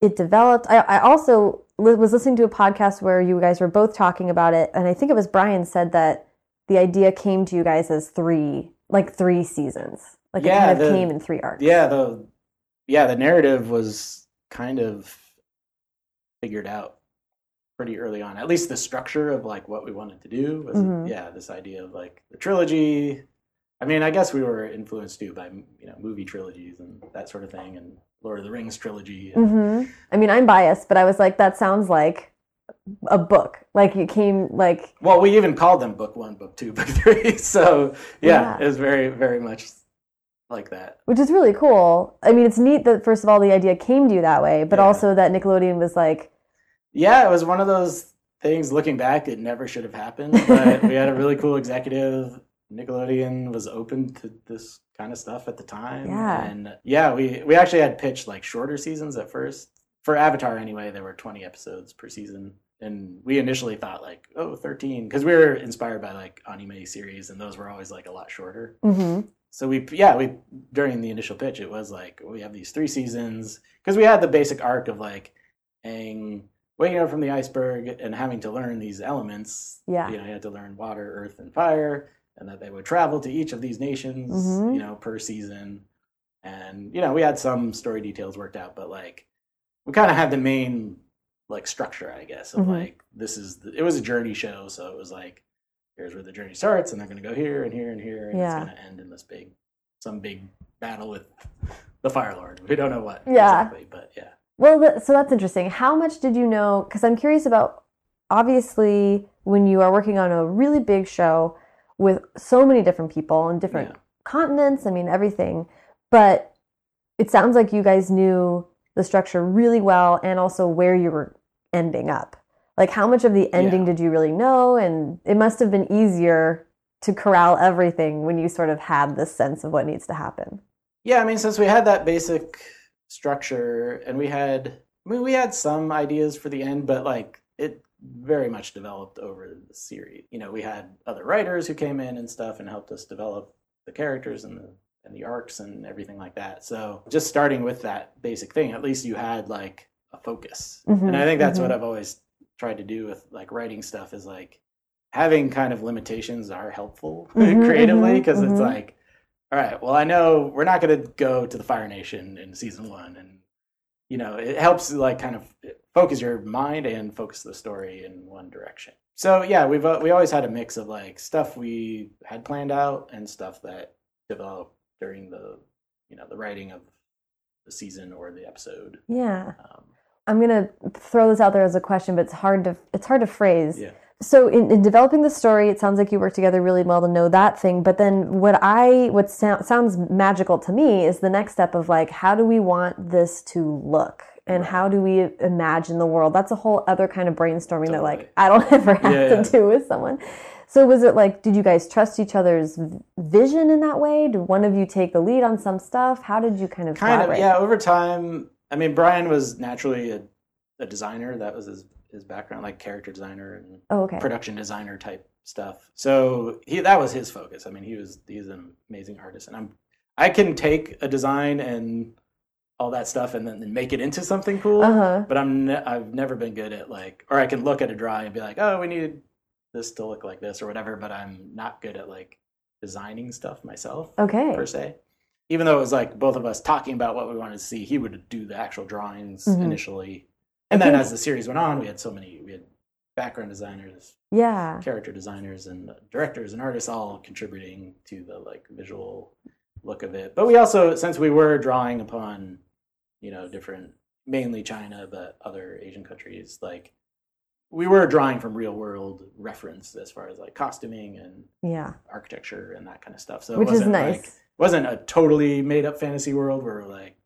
it developed i, I also li- was listening to a podcast where you guys were both talking about it and i think it was brian said that the idea came to you guys as three like three seasons like it kind of
the-
came in three arcs
Yeah, the yeah, the narrative was kind of figured out pretty early on. At least the structure of like what we wanted to do was
Mhm.
yeah, this idea of like the trilogy. I mean, I guess we were influenced too by you know movie trilogies and that sort of thing, and Lord of the Rings trilogy. And,
hmm I mean, I'm biased, but I was like, that sounds like a book. Like it came like
Well, we even called them book one, book two, book three. <laughs> So yeah,
Yeah.
it was very, very much like that.
which is really cool. I mean, it's neat that first of all the idea came to you that way, but
Yeah.
also that Nickelodeon was like,
Yeah, it was one of those things. Looking back, it never should have happened. But we had a really cool executive. Nickelodeon was open to this kind of stuff at the time.
Yeah.
and yeah, we we actually had pitched like shorter seasons at first for Avatar. Anyway, there were twenty episodes per season, and we initially thought like oh 13 because we were inspired by like anime series, and those were always like a lot shorter.
hmm
So we, yeah, we during the initial pitch, it was like we have these three seasons because we had the basic arc of like Aang waking up from the iceberg and having to learn these elements.
Yeah.
you know, you had to learn water, earth, and fire, and that they would travel to each of these nations,
Mhm.
you know, per season. And you know, we had some story details worked out, but like we kind of had the main like structure, I guess, of
Mhm.
like this is the, it was a journey show, so it was like here's where the journey starts, and they're going to go here and here and here, and
Yeah.
it's going to end in this big, some big battle with the Fire Lord. We don't know what
Yeah.
exactly, but yeah.
Well, so that's interesting. How much did you know? Because I'm curious about obviously when you are working on a really big show with so many different people and different
Yeah.
continents, I mean, everything. But it sounds like you guys knew the structure really well and also where you were ending up. Like, how much of the ending
Yeah.
did you really know? And it must have been easier to corral everything when you sort of had this sense of what needs to happen.
Yeah, I mean, since we had that basic structure, and we had, I mean, we had some ideas for the end, but like it very much developed over the series. You know, we had other writers who came in and stuff and helped us develop the characters and the and the arcs and everything like that. So just starting with that basic thing, at least you had like a focus,
Mhm,
and I think that's
mhm.
what I've always tried to do with like writing stuff is like having kind of limitations are helpful <laughs>
Mhm,
creatively because
mhm.
it's like all right well i know we're not going to go to the fire nation in season one and you know it helps like kind of focus your mind and focus the story in one direction so yeah we've uh, we always had a mix of like stuff we had planned out and stuff that developed during the you know the writing of the season or the episode
Yeah.
um,
I'm gonna throw this out there as a question, but it's hard to it's hard to phrase.
Yeah.
So in, in developing the story, it sounds like you work together really well to know that thing. But then what I what sou- sounds magical to me is the next step of like how do we want this to look and
Right.
how do we imagine the world? That's a whole other kind of brainstorming that like I don't <laughs> ever have
Yeah,
to
yeah.
do with someone. So was it like did you guys trust each other's vision in that way? Did one of you take the lead on some stuff? How did you kind of
kind of yeah over time i mean brian was naturally a, a designer that was his, his background like character designer and
Oh, okay.
production designer type stuff so he that was his focus i mean he was he's an amazing artist and i'm i can take a design and all that stuff and then make it into something cool
Uh huh.
but i'm ne- i've never been good at like or i can look at a drawing and be like oh we need this to look like this or whatever but i'm not good at like designing stuff myself
Okay.
per se. Even though it was like both of us talking about what we wanted to see, he would do the actual drawings
Mhm.
initially. And then as the series went on, we had so many, we had background designers,
Yeah.
character designers, and directors and artists all contributing to the like visual look of it. But we also, since we were drawing upon, you know, different, mainly China, but other Asian countries, like we were drawing from real world reference as far as like costuming and
Yeah.
architecture and that kind of stuff. So
Which is
wasn't
nice.
like wasn't a totally made up fantasy world where we're like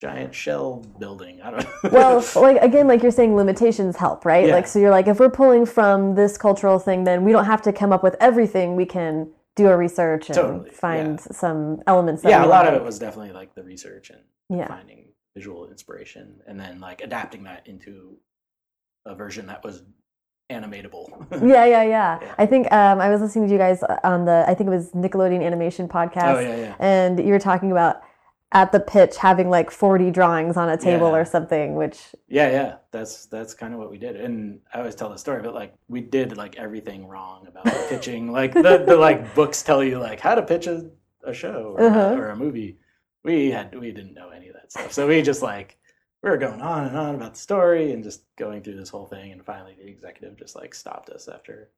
giant shell building. I don't know. <laughs>
well, like again, like you're saying, limitations help, right?
Yeah.
Like, so you're like, if we're pulling from this cultural thing, then we don't have to come up with everything. We can do our research and
Totally,
find some elements. That
yeah, a lot of it was definitely like the research and
Yeah.
finding visual inspiration, and then like adapting that into a version that was animatable.
Yeah, yeah, yeah. <laughs>
Yeah.
I think um, I was listening to you guys on the, I think it was Nickelodeon Animation podcast,
oh yeah, yeah.
and you were talking about at the pitch having like 40 drawings on a table or something, which
Yeah, yeah, that's that's kind of what we did, and I always tell the story, but like we did like everything wrong about <laughs> pitching. Like the, the like books tell you like how to pitch a, a show or,
Uh-huh.
or a movie. We had we didn't know any of that stuff, so we just like we were going on and on about the story and just going through this whole thing, and finally the executive just like stopped us after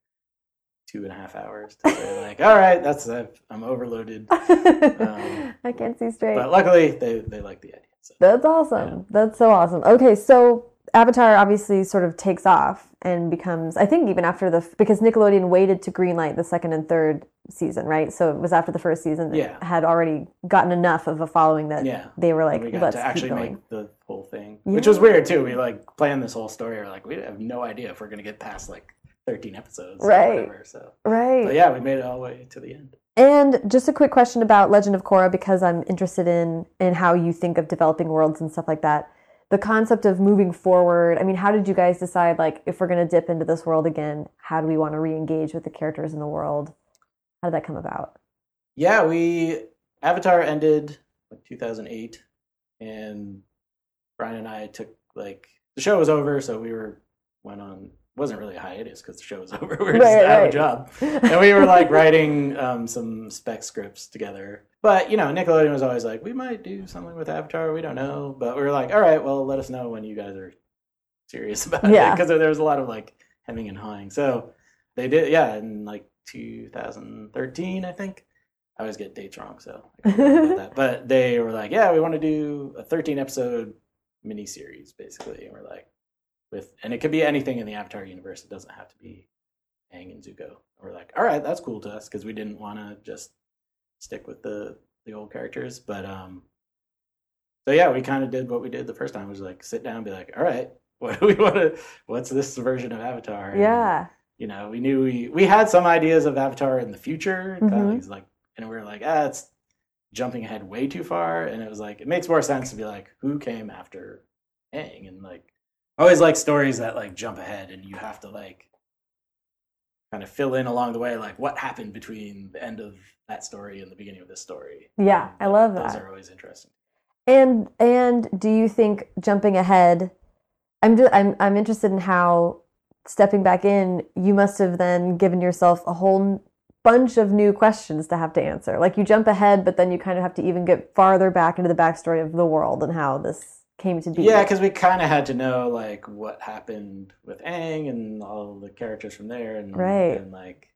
two and a half hours to say <laughs> like, all right, that's I've, I'm overloaded. <laughs>
I can't see straight.
Um, But luckily they they like the idea. So.
That's awesome. That's so awesome. Okay, so Avatar obviously sort of takes off and becomes, I think, even after the because Nickelodeon waited to greenlight the second and third season, right? So it was after the first season that
Yeah.
had already gotten enough of a following that
Yeah.
they were like,
we
let's
actually make the whole thing, which was weird too. We like planned this whole story. We're like, we have no idea if we're gonna get past like 13 episodes, or
Right.
whatever, so,
Right.
but yeah, we made it all the way to the end.
And just a quick question about Legend of Korra because I'm interested in in how you think of developing worlds and stuff like that. The concept of moving forward. I mean, how did you guys decide like if we're going to dip into this world again, how do we want to re-engage with the characters in the world? How did that come about?
Yeah, we Avatar ended like 2008, and Brian and I took like the show was over, so we were went on wasn't really a hiatus because the show was <laughs> over. We were just
Right,
out
right.
of a job. <laughs> and we were like writing um, some spec scripts together. But you know, Nickelodeon was always like, we might do something with Avatar. We don't know, but we were like, all right, well, let us know when you guys are serious <laughs> about
Yeah.
it because there was a lot of like hemming and hawing. So they did, yeah, in like 2013, I think. I always get dates wrong, so I about that. But they were like, yeah, we want to do a 13 episode miniseries, basically. And we're like, with and it could be anything in the Avatar universe. It doesn't have to be Aang and Zuko. And we're like, all right, that's cool to us because we didn't want to just stick with the the old characters. But um, so yeah, we kind of did what we did the first time. Was like sit down, and be like, all right, <laughs> what do we want to? What's this version of Avatar? And,
yeah.
you know, we knew we we had some ideas of Avatar in the future. Kind of like, and we were like, ah, it's jumping ahead way too far. And it was like, it makes more sense to be like, who came after Aang? And like, I always like stories that like jump ahead, and you have to like kind of fill in along the way, like what happened between the end of that story and the beginning of this story.
Yeah,
And
I love
Those
that.
are always interesting.
And and do you think jumping ahead? I'm just, I'm I'm interested in how stepping back in, you must have then given yourself a whole bunch of new questions to have to answer. Like you jump ahead, but then you kind of have to even get farther back into the backstory of the world and how this came to be.
Yeah, because we kind of had to know like what happened with Aang and all the characters from there, and
Right.
and like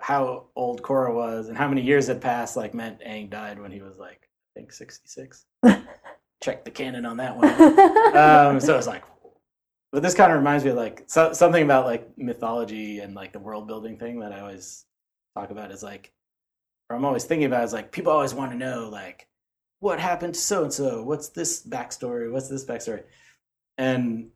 how old Korra was and how many years had passed. Like meant Aang died when he was like I think sixty six. <laughs> Check the canon on that one. um, so it's like, but this kind of reminds me of like so, something about like mythology and like the world building thing that I always talk about is like, or I'm always thinking about is like people always want to know like what happened to so and so, what's this backstory, what's this backstory, and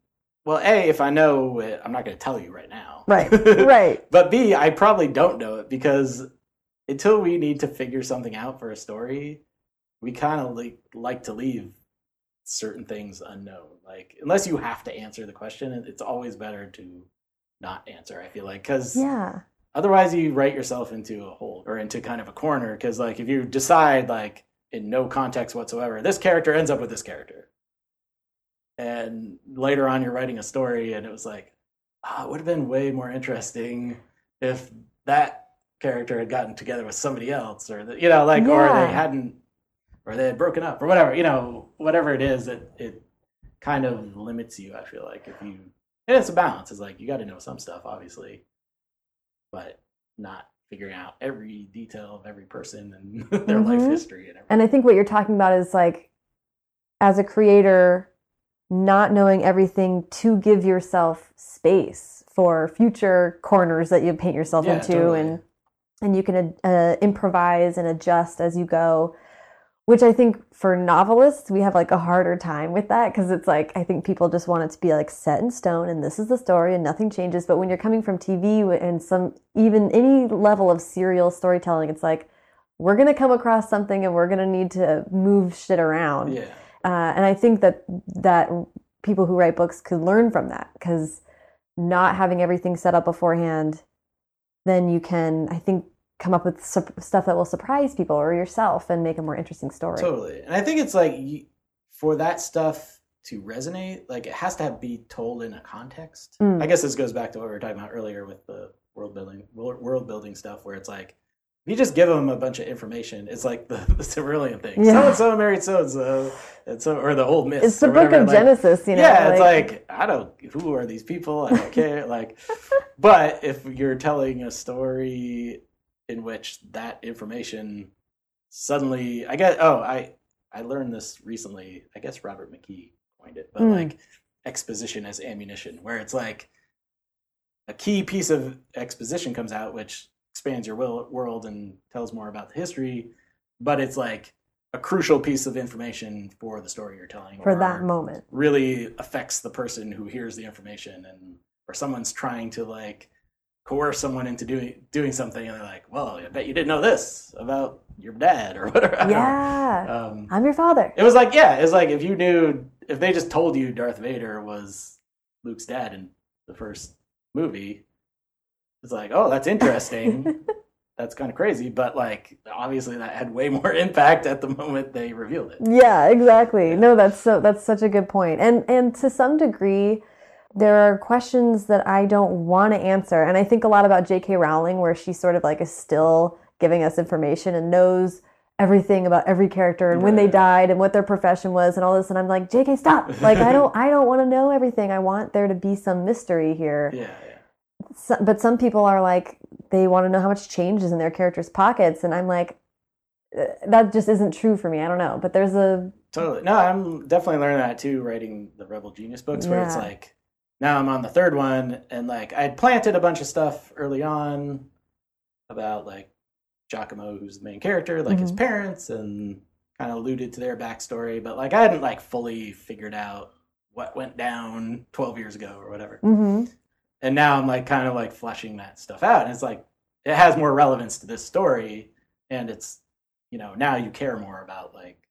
well, a if I know it, I'm not going to tell you right now,
right, <laughs> right.
But b I probably don't know it because until we need to figure something out for a story, we kind of like like to leave certain things unknown. Like unless you have to answer the question, it's always better to not answer. I feel like because
Yeah.
otherwise you write yourself into a hole or into kind of a corner. Because like if you decide like in no context whatsoever, this character ends up with this character, and later on you're writing a story, and it was like, ah, it would have been way more interesting if that character had gotten together with somebody else, or the, you know, like, or they hadn't, or they had broken up, or whatever. You know, whatever it is, it it kind of limits you. I feel like if you, and it's a balance. It's like you got to know some stuff, obviously, but not figuring out every detail of every person and <laughs> their life
Mhm.
history and everything.
And I think what you're talking about is like, as a creator, not knowing everything to give yourself space for future corners that you paint yourself
Yeah,
into,
totally.
and and you can uh, improvise and adjust as you go. Which I think for novelists, we have like a harder time with that because it's like, I think people just want it to be like set in stone and this is the story and nothing changes. But when you're coming from TV and some, even any level of serial storytelling, it's like, we're going to come across something and we're going to need to move shit around.
Yeah.
Uh, and I think that that people who write books could learn from that because not having everything set up beforehand, then you can, I think, come up with su- stuff that will surprise people or yourself and make a more interesting story.
Totally. And I think it's like for that stuff to resonate, like it has to have, be told in a context.
Mm.
I guess this goes back to what we were talking about earlier with the world building, world building stuff, where it's like if you just give them a bunch of information, it's like the, <laughs> the Silmarillion thing. So and so married so and so, and so, or the old myth.
It's the book of
like,
Genesis, you know.
yeah, it's like I don't. Who are these people? I don't care. <laughs> like, but if you're telling a story in which that information suddenly, I guess. Oh, I I learned this recently. I guess Robert McKee coined it, but
Mm.
like exposition as ammunition, where it's like a key piece of exposition comes out, which expands your will, world and tells more about the history, but it's like a crucial piece of information for the story you're telling
for
or
that moment.
really affects the person who hears the information and or someone's trying to like coerce someone into doing doing something and they're like well i bet you didn't know this about your dad or <laughs> whatever
Yeah,
um,
I'm your father.
it was like yeah it's like if you knew if they just told you darth vader was luke's dad in the first movie it's like oh that's interesting <laughs> that's kind of crazy but like obviously that had way more <laughs> impact at the moment they revealed it
Yeah, exactly. No, that's so that's such a good point. And and to some degree there are questions that I don't want to answer. And I think a lot about J.K. Rowling where she sort of like is still giving us information and knows everything about every character and when they died and what their profession was and all this and I'm like, "JK, stop." <laughs> Like I don't I don't want to know everything. I want there to be some mystery here.
yeah yeah
So, but some people are like they want to know how much change is in their characters' pockets and I'm like uh, that just isn't true for me. I don't know. But there's a
Totally. No, I'm definitely learning that too, writing the Rebel Genius books, where it's like now I'm on the third one, and like I planted a bunch of stuff early on about like Giacomo, who's the main character, like his
Mhm.
parents, and kind of alluded to their backstory, but like I hadn't like fully figured out what went down 12 years ago or whatever.
mhm.
And now I'm like kind of like fleshing that stuff out, and it's like it has more relevance to this story, and it's you know now you care more about like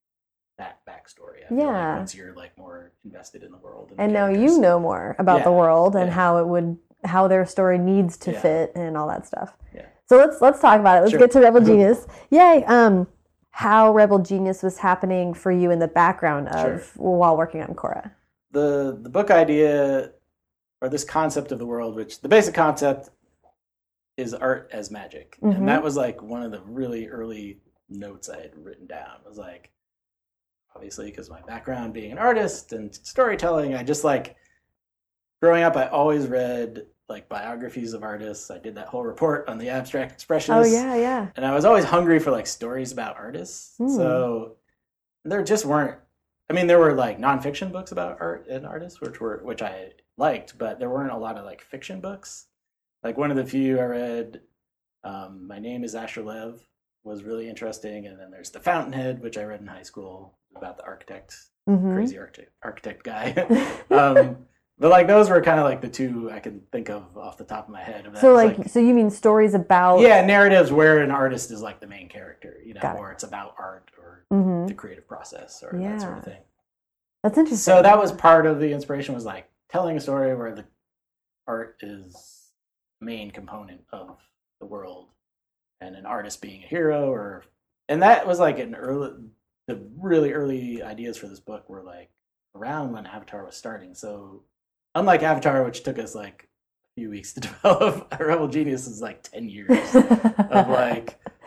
that backstory. I feel like,
Yeah.
once you're like more invested in the world, the
and now you know more about the world and
yeah.
how it would how their story needs to
Yeah.
fit and all that stuff.
Yeah.
So let's let's talk about it. Let's
Sure.
get to Rebel Genius. Yay. Um how Rebel Genius was happening for you in the background of while working on Korra.
the the book idea or this concept of the world, which the basic concept is art as magic,
Mhm.
and that was like one of the really early notes I had written down. It was like obviously because my background being an artist and storytelling, I just like growing up. I always read like biographies of artists. I did that whole report on the abstract expressionists.
Oh yeah, yeah.
and I was always hungry for like stories about artists.
Hmm.
So there just weren't. I mean, there were like nonfiction books about art and artists, which were which I liked, but there weren't a lot of like fiction books. Like one of the few I read, um, "My Name Is Asher Lev," was really interesting, and then there's "The Fountainhead," which I read in high school about the architect,
Mhm.
crazy architect architect guy. <laughs> um, but like those were kind of like the two I can think of off the top of my head.
so
It's
like, so you mean stories about
yeah narratives where an artist is like the main character you know
Got it.
or it's about art or
Mhm.
the creative process or that sort of thing
That's interesting.
so that was part of the inspiration was like telling a story where the art is main component of the world and an artist being a hero or and that was like an early the really early ideas for this book were like around when avatar was starting so unlike avatar which took us like a few weeks to <laughs> develop rebel genius is like 10 years of like <laughs>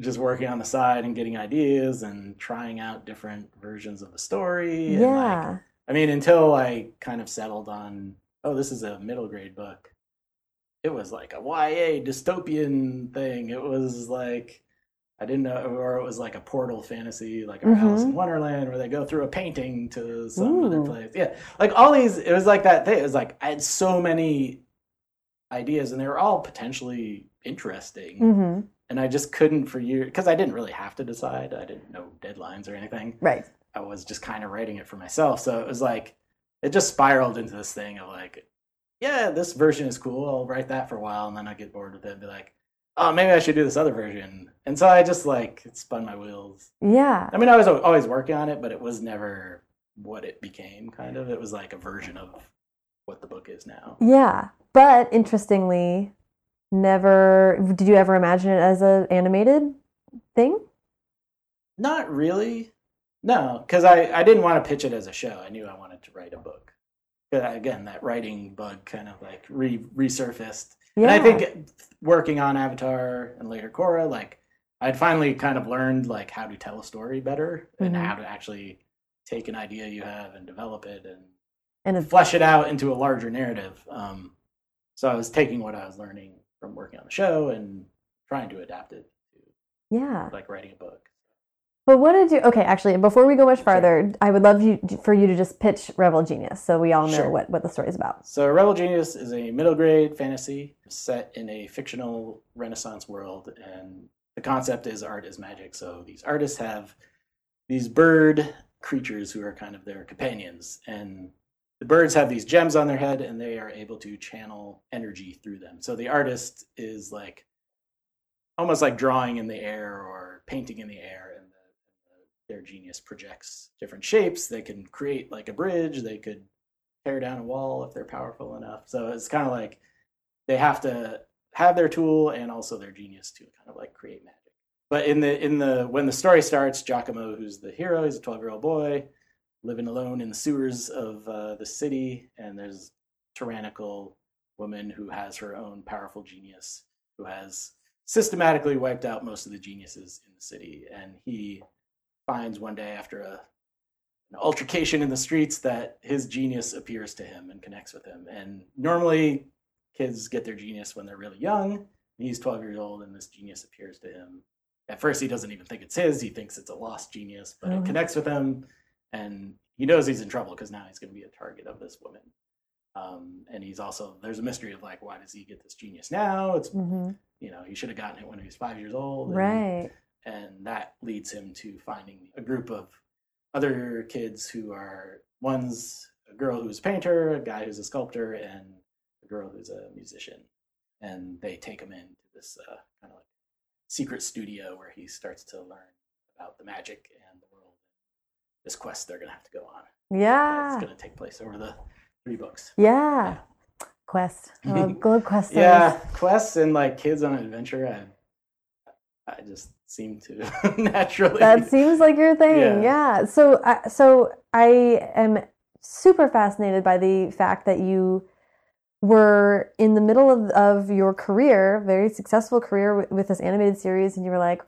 just working on the side and getting ideas and trying out different versions of the story. And like,
yeah.
I mean, until I kind of settled on, oh, this is a middle grade book. It was like a YA dystopian thing. It was like I didn't know, or it was like a portal fantasy, like our Alice in. Wonderland, where they go through a painting to some other place. Yeah, like all these. It was like that thing. It was like I had so many ideas, and they were all potentially interesting
hmm
and I just couldn't for years because I didn't really have to decide. I didn't know deadlines or anything.
Right.
I was just kind of writing it for myself. So it was like it just spiraled into this thing of like, yeah, this version is cool. I'll write that for a while, and then I get bored with it and be like, oh, maybe I should do this other version. And so I just like spun my wheels.
Yeah.
I mean, I was always working on it, but it was never what it became. Kind of, it was like a version of what the book is now.
Yeah. But interestingly, never did you ever imagine it as an animated thing?
Not really. No, because I, I didn't want to pitch it as a show. I knew I wanted to write a book. But again, that writing bug kind of like re- resurfaced.
Yeah.
And I think working on Avatar and later Korra, like I'd finally kind of learned like how to tell a story better and
Mhm.
how to actually take an idea you have and develop it and
and
flesh it out into a larger narrative. Um, so I was taking what I was learning from working on the show and trying to adapt it to yeah. like writing a book.
But what did you? Okay, actually, before we go much
Sure.
farther, I would love you for you to just pitch Rebel Genius, so we all know
Sure.
what what the story is about.
So, Rebel Genius is a middle grade fantasy set in a fictional Renaissance world, and the concept is art is magic. So, these artists have these bird creatures who are kind of their companions, and the birds have these gems on their head, and they are able to channel energy through them. So, the artist is like almost like drawing in the air or painting in the air, their genius projects different shapes. They can create like a bridge. They could tear down a wall if they're powerful enough. So it's kind of like they have to have their tool and also their genius to kind of like create magic. But in the in the when the story starts, Giacomo, who's the hero, he's a twelve year old boy living alone in the sewers of uh, the city, and there's tyrannical woman who has her own powerful genius who has systematically wiped out most of the geniuses in the city, and he finds one day after a an altercation in the streets that his genius appears to him and connects with him. And normally, kids get their genius when they're really young. He's 12 years old, and this genius appears to him. At first, he doesn't even think it's his. He thinks it's a lost genius, but it connects with him, and he knows he's in trouble because now he's going to be a target of this woman. Um, and he's also there's a mystery of like, why does he get this genius now? It's
hmm
you know he should have gotten it when he was five years old, and-
Right.
And that leads him to finding a group of other kids who are one's a girl who's a painter, a guy who's a sculptor, and a girl who's a musician, and they take him into this uh, kind of like secret studio where he starts to learn about the magic and the world. This quest they're gonna have to go on.
Yeah.
It's gonna take place over the three books.
Yeah. Quest. <laughs> Oh, Quest.
Yeah, quests and like kids on an adventure. I, I just seem to <laughs> naturally.
That seems like your thing.
Yeah.
Yeah. So, I so I am super fascinated by the fact that you were in the middle of, of your career, very successful career with, with this animated series, and you were like,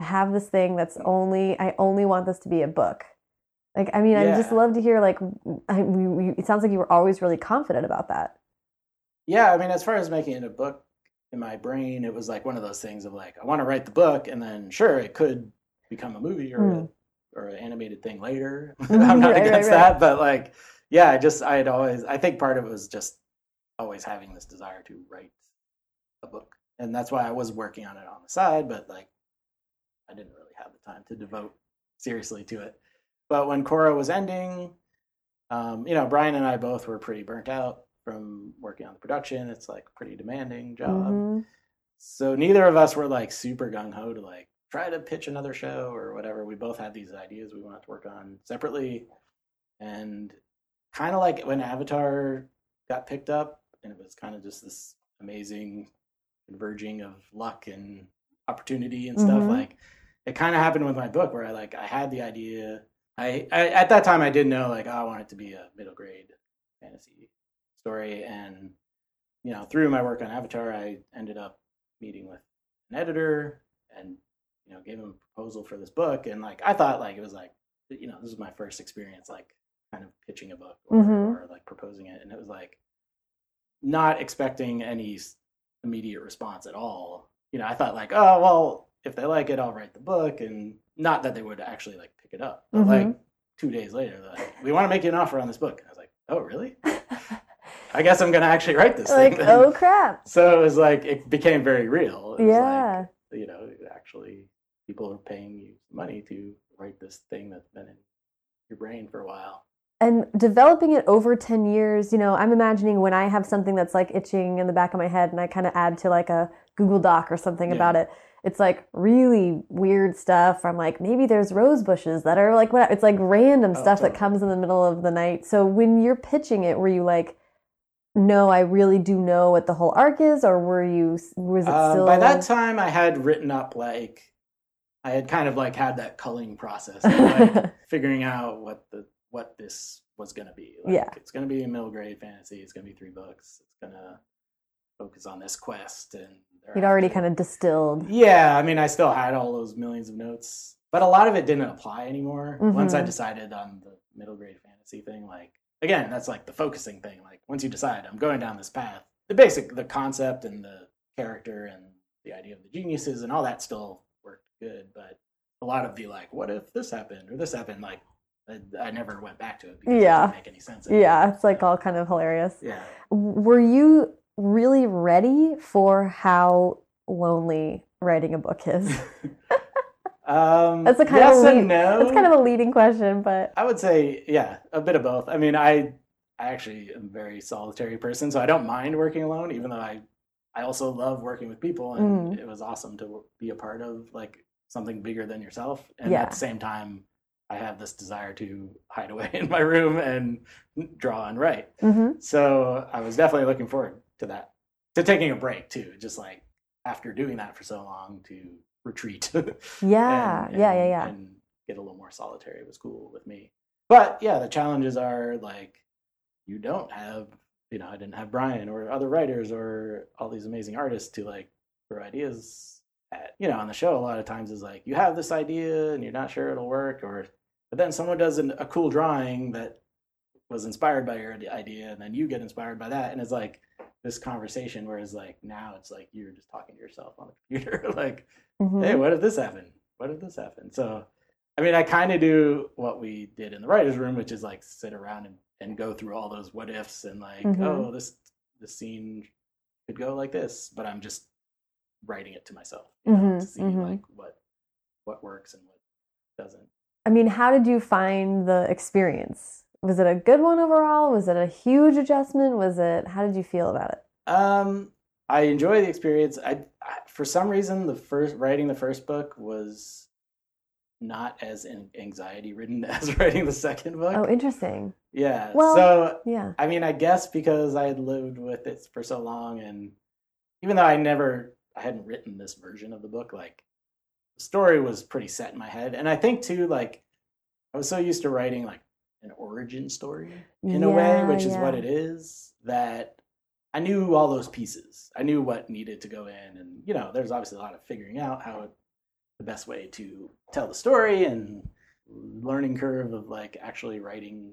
I have this thing that's only, I only want this to be a book. Like, I mean, I just love to hear, like, I, we, we, it sounds like you were always really confident about that.
Yeah, I mean, as far as making it a book in my brain, it was like one of those things of like, I want to write the book, and then sure, it could become a movie or
Mm.
a, or an animated thing later. <laughs>
Mhm,
I'm not
right, right,
against
right.
that, but like, yeah, I just I had always I think part of it was just always having this desire to write a book, and that's why I was working on it on the side, but like, I didn't really have the time to devote seriously to it. But when Korra was ending, um, you know, Brian and I both were pretty burnt out from working on the production. It's like a pretty demanding job.
Mhm.
So neither of us were like super gung ho to like try to pitch another show or whatever. We both had these ideas we wanted to work on separately. And kind of like when Avatar got picked up, and it was kind of just this amazing converging of luck and opportunity and stuff.
Mhm.
Like it kind of happened with my book where I like I had the idea. I, I at that time I didn't know like oh, I want it to be a middle grade fantasy story, and you know through my work on Avatar, I ended up meeting with an editor and you know gave him a proposal for this book, and like I thought like it was like you know this is my first experience like kind of pitching a book or,
Mhm.
or like proposing it, and it was like not expecting any immediate response at all. You know, I thought like, oh well, if they like it, I'll write the book, and not that they would actually like pick it up. But
Mhm.
like two days later, they're like, we want to make you an offer on this book. And I was like, oh really? <laughs> I guess I'm gonna actually write this
like,
thing. then."
oh <laughs> crap.
So it was like it became very real. It was
Yeah.
like, you know, actually people are paying you money to write this thing that's been in your brain for a while.
And developing it over 10 years, you know, I'm imagining when I have something that's like itching in the back of my head and I kind of add to like a Google Doc or something
Yeah.
about it. It's like really weird stuff. I'm like, maybe there's rose bushes that are like, what? It's like random
Oh,
stuff that comes in the middle of the night. So when you're pitching it, were you like, no, I really do know what the whole arc is, or were you, was it
Um,
still?
by that time, I had written up like I had kind of like had that culling process, of, like <laughs> figuring out what the what this was going to be. Like,
Yeah.
it's going to be a middle grade fantasy. It's going to be three books. It's going to focus on this quest, and
You'd already kind of distilled.
Yeah, I mean, I still had all those millions of notes, but a lot of it didn't apply anymore. Once I
Mhm.
decided on the middle grade fantasy thing, like again, that's like the focusing thing. Like once you decide I'm going down this path, the basic, the concept and the character and the idea of the geniuses and all that still worked good, but a lot of the like, what if this happened or this happened, like I, I never went back to it because
Yeah.
it didn't make any sense. anymore.
Yeah, it's like all kind of hilarious.
yeah.
Were you really ready for how lonely writing a book is? <laughs>
um,
That's a kind
yes
of a
and no.
That's kind of a leading question, but
I would say, yeah, a bit of both. I mean, I I actually am a very solitary person, so I don't mind working alone, even though I I also love working with people, and
Mhm.
it was awesome to be a part of like something bigger than yourself. And
Yeah.
at the same time, I have this desire to hide away <laughs> in my room and draw and write.
Mhm.
So I was definitely looking forward to that, to taking a break too, just like after doing that for so long to retreat.
yeah, <laughs>
and-
yeah, yeah, yeah.
And get a little more solitary was cool with me. But yeah, the challenges are like you don't have, you know, I didn't have Brian or other writers or all these amazing artists to like throw ideas at. You know, on the show, a lot of times is like you have this idea and you're not sure it'll work, or but then someone does an, a cool drawing that was inspired by your idea, and then you get inspired by that, and it's like this conversation. Whereas like now, it's like you're just talking to yourself on the computer, <laughs> like
Mhm.
hey, what if this happened? What if this happened? So, I mean, I kind of do what we did in the writers' room, which is like sit around and, and go through all those what ifs and like,
Mhm.
oh, this this scene could go like this, but I'm just writing it to myself you know,
Mhm,
to see
mhm.
like what what works and what doesn't.
I mean, how did you find the experience? Was it a good one overall? Was it a huge adjustment? Was it, how did you feel about it?
Um, I enjoy the experience. I, I for some reason the first writing the first book was not as anxiety ridden <laughs> as writing the second book.
Oh, interesting.
Yeah.
Well-
so
Yeah.
I mean, I guess because I had lived with it for so long, and even though I never, I hadn't written this version of the book, like the story was pretty set in my head, and I think too, like I was so used to writing like an origin story in a way, which is what it is, that I knew all those pieces. I knew what needed to go in, and you know, there's obviously a lot of figuring out how the best way to tell the story and learning curve of like actually writing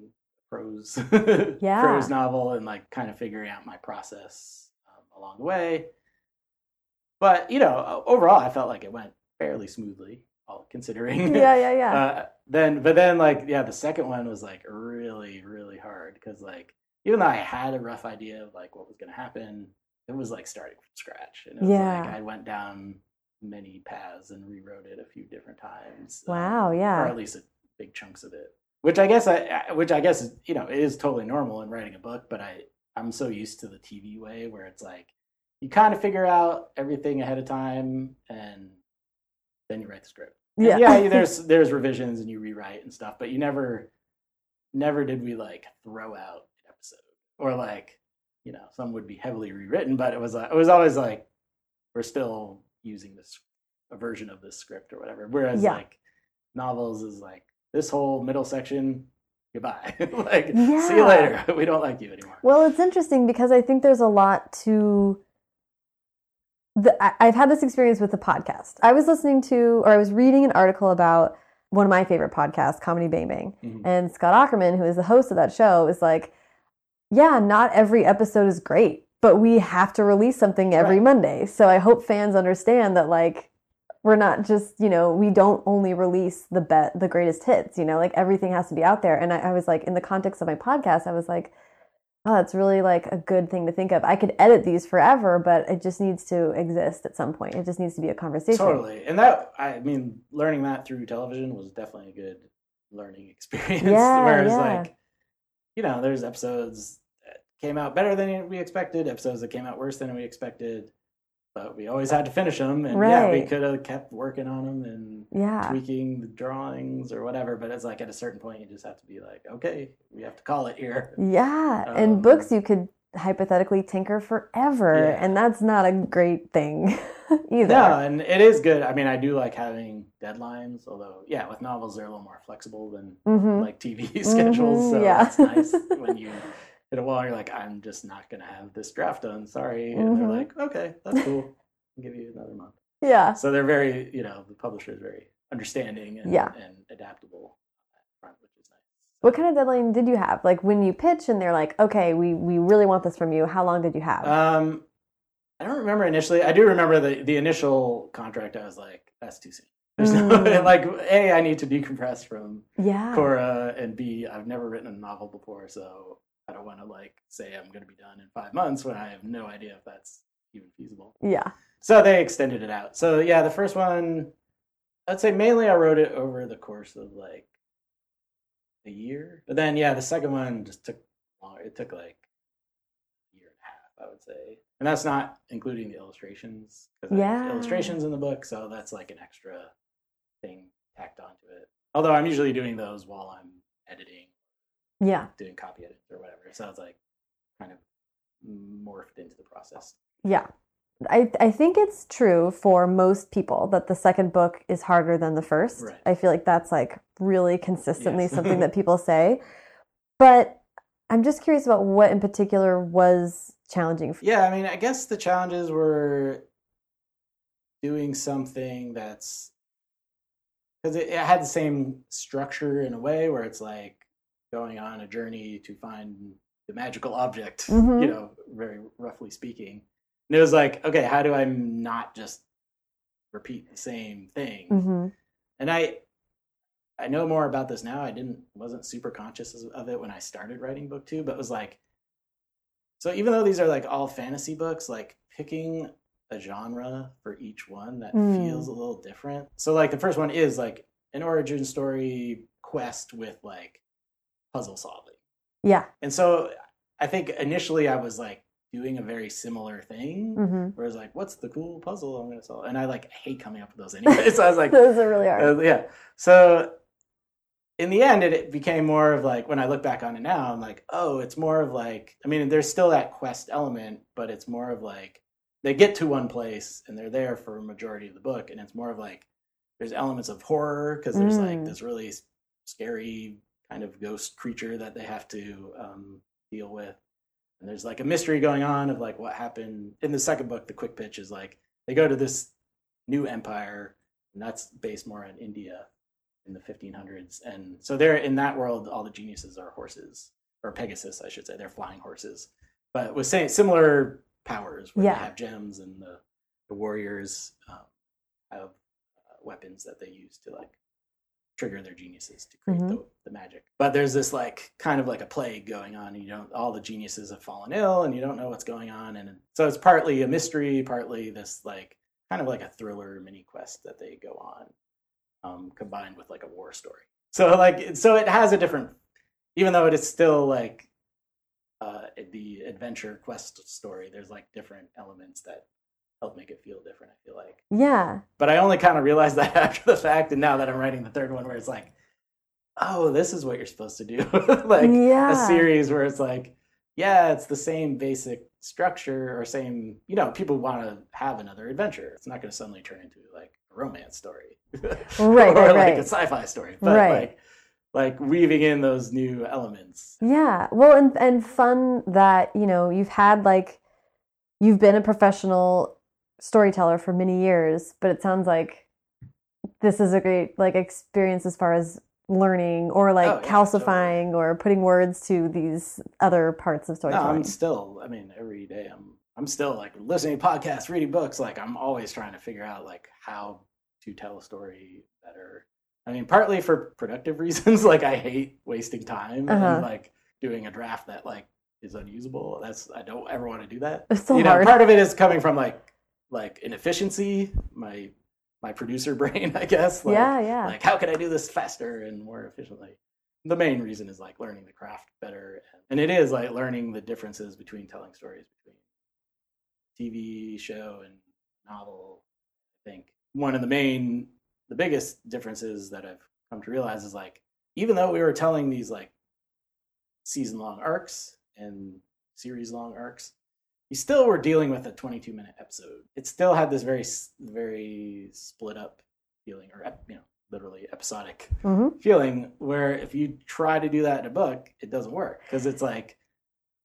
prose <laughs>
Yeah.
prose novel and like kind of figuring out my process um, along the way. But you know, overall, I felt like it went fairly smoothly, all considering.
Yeah, yeah, yeah. <laughs>
Uh, then, but then, like, yeah, the second one was like really, really hard because, like, even though I had a rough idea of like what was going to happen, it was like starting from scratch, and it was
Yeah.
like I went down many paths and rewrote it a few different times. um,
Wow, yeah.
or at least a, big chunks of it. Which I guess I, I- which I guess is, you know, it is totally normal in writing a book, but I, I'm so used to the TV way where it's like you kind of figure out everything ahead of time and then you write the script.
Yeah.
yeah, there's <laughs> there's revisions and you rewrite and stuff, but you never never did we like throw out an episode or like you know some would be heavily rewritten, but it was like it was always like we're still using this a version of this script or whatever. Whereas
Yeah.
like novels is like this whole middle section goodbye <laughs> like see you later <laughs> we don't like you anymore
Well, it's interesting because I think there's a lot to. The, I- I've had this experience with the podcast. I was listening to, or I was reading an article about one of my favorite podcasts, Comedy Bang Bang.
Mhm.
And Scott Aukerman, who is the host of that show, is like, yeah, not every episode is great, but we have to release something every
Right.
Monday. So I hope fans understand that, like, we're not just, you know, we don't only release the bet the greatest hits, you know, like everything has to be out there. And I, I was like, in the context of my podcast, I was like, oh, that's really like a good thing to think of. I could edit these forever, but it just needs to exist at some point. It just needs to be a conversation.
Totally. And that, I mean, learning that through television was definitely a good learning <laughs> experience.
Yeah,
Whereas,
yeah.
like, you know, there's episodes that came out better than we expected, episodes that came out worse than we expected. But we always had to finish them. And yeah, we could have kept working on them and
Yeah.
tweaking the drawings or whatever. But it's like at a certain point, you just have to be like, okay, we have to call it here.
Yeah.
Um,
and books you could hypothetically tinker forever.
Yeah.
And that's not a great thing <laughs> either.
No, and it is good. I mean, I do like having deadlines, although, yeah, with novels, they're a little more flexible than
hmm
like TV <laughs> schedules. So
yeah.
it's nice <laughs> when you hit a wall, you're like, I'm just not going to have this draft done. Sorry. And they're
Mhm.
like, okay, that's cool. I'll give you another month.
Yeah.
So they're very, you know, the publisher is very understanding and,
Yeah.
and adaptable front, which is nice.
What kind of deadline did you have? Like when you pitch and they're like, okay, we, we really want this from you. How long did you have?
Um, I don't remember initially. I do remember the, the initial contract. I was like, that's too soon. <laughs> There's no,
Mm.
like, A, I need to decompress from
yeah.
Korra, and B, I've never written a novel before, so I don't want to like say I'm going to be done in five months when I have no idea if that's even feasible.
Yeah.
So they extended it out. So yeah, the first one, I'd say mainly I wrote it over the course of like a year, but then yeah, the second one just took longer. It took like a year and a half, I would say, and that's not including the illustrations because
Yeah.
illustrations in the book, so that's like an extra thing tacked onto it. Although I'm usually doing those while I'm editing
Yeah.
doing copy edits or whatever. So it's like kind of morphed into the process.
Yeah. I, I think it's true for most people that the second book is harder than the first.
Right.
I feel like that's like really consistently
Yes.
something that <laughs> people say. But I'm just curious about what in particular was challenging for
Yeah, I mean, I guess the challenges were doing something that's because it, it had the same structure in a way where it's like going on a journey to find the magical object,
Mhm.
you know, very roughly speaking. And it was like, okay, how do I not just repeat the same thing?
hmm
and i i know more about this now i didn't wasn't super conscious of it when i started writing book two but it was like so even though these are like all fantasy books like picking a genre for each one that
Mm.
feels a little different so like the first one is like an origin story quest with like puzzle solving
Yeah.
and so i think initially i was like doing a very similar thing
hmm
where it's like what's the cool puzzle i'm gonna solve and i like hate coming up with those anyway <laughs> so i was like <laughs>
Those are really hard.
uh, yeah. So in the end, it, it became more of like when I look back on it now, I'm like, oh, it's more of like, I mean, there's still that quest element, but it's more of like they get to one place and they're there for a majority of the book, and it's more of like there's elements of horror because there's like
Mm.
this really scary kind of ghost creature that they have to um, deal with. And there's like a mystery going on of like what happened in the second book. The quick pitch is like they go to this new empire, and that's based more on India in the 1500s. And so they're in that world, all the geniuses are horses, or Pegasus, I should say. They're flying horses, but with same, similar powers where
Yeah.
they have gems and the, the warriors um, have uh, weapons that they use to like trigger their geniuses to create
Mhm.
the, the magic. But there's this like kind of like a plague going on. You don't all the geniuses have fallen ill, and you don't know what's going on. And so it's partly a mystery, partly this like kind of like a thriller mini quest that they go on, um, combined with like a war story. So like so it has a different, even though it is still like uh, the adventure quest story. There's like different elements that help make it feel different. I feel like
yeah.
but I only kind of realized that <laughs> after the fact, and now that I'm writing the third one, where it's like, oh, this is what you're supposed to do, <laughs> like
yeah.
a series where it's like, yeah, it's the same basic structure or same, you know, people want to have another adventure. It's not going to suddenly turn into like a romance story, <laughs>
Right,
or
right,
like
right.
a sci-fi story, but
Right.
like like weaving in those new elements.
Yeah. Well, and and fun that, you know, you've had like you've been a professional storyteller for many years, but it sounds like this is a great like experience as far as learning or like
Oh, yeah,
calcifying or putting words to these other parts of storytelling. No.
I'm still. I mean, every day I'm. I'm still like listening to podcasts, reading books. Like I'm always trying to figure out like how to tell a story better. I mean, partly for productive <laughs> reasons. like I hate wasting time
Uh-huh.
and like doing a draft that like is unusable. That's I don't ever want to do that.
It's so
you know,
hard.
part of it is coming from like like inefficiency, my my producer <laughs> brain, I guess. Like,
yeah, yeah.
like how can I do this faster and more efficiently? The main reason is like learning the craft better, and it is like learning the differences between telling stories between TV show and novel. I think one of the main, the biggest differences that I've come to realize is like even though we were telling these like season long arcs and series long arcs, you still were dealing with a 22 minute episode. It still had this very very split up feeling, or you know, literally episodic
hmm
feeling. Where if you try to do that in a book, it doesn't work because it's like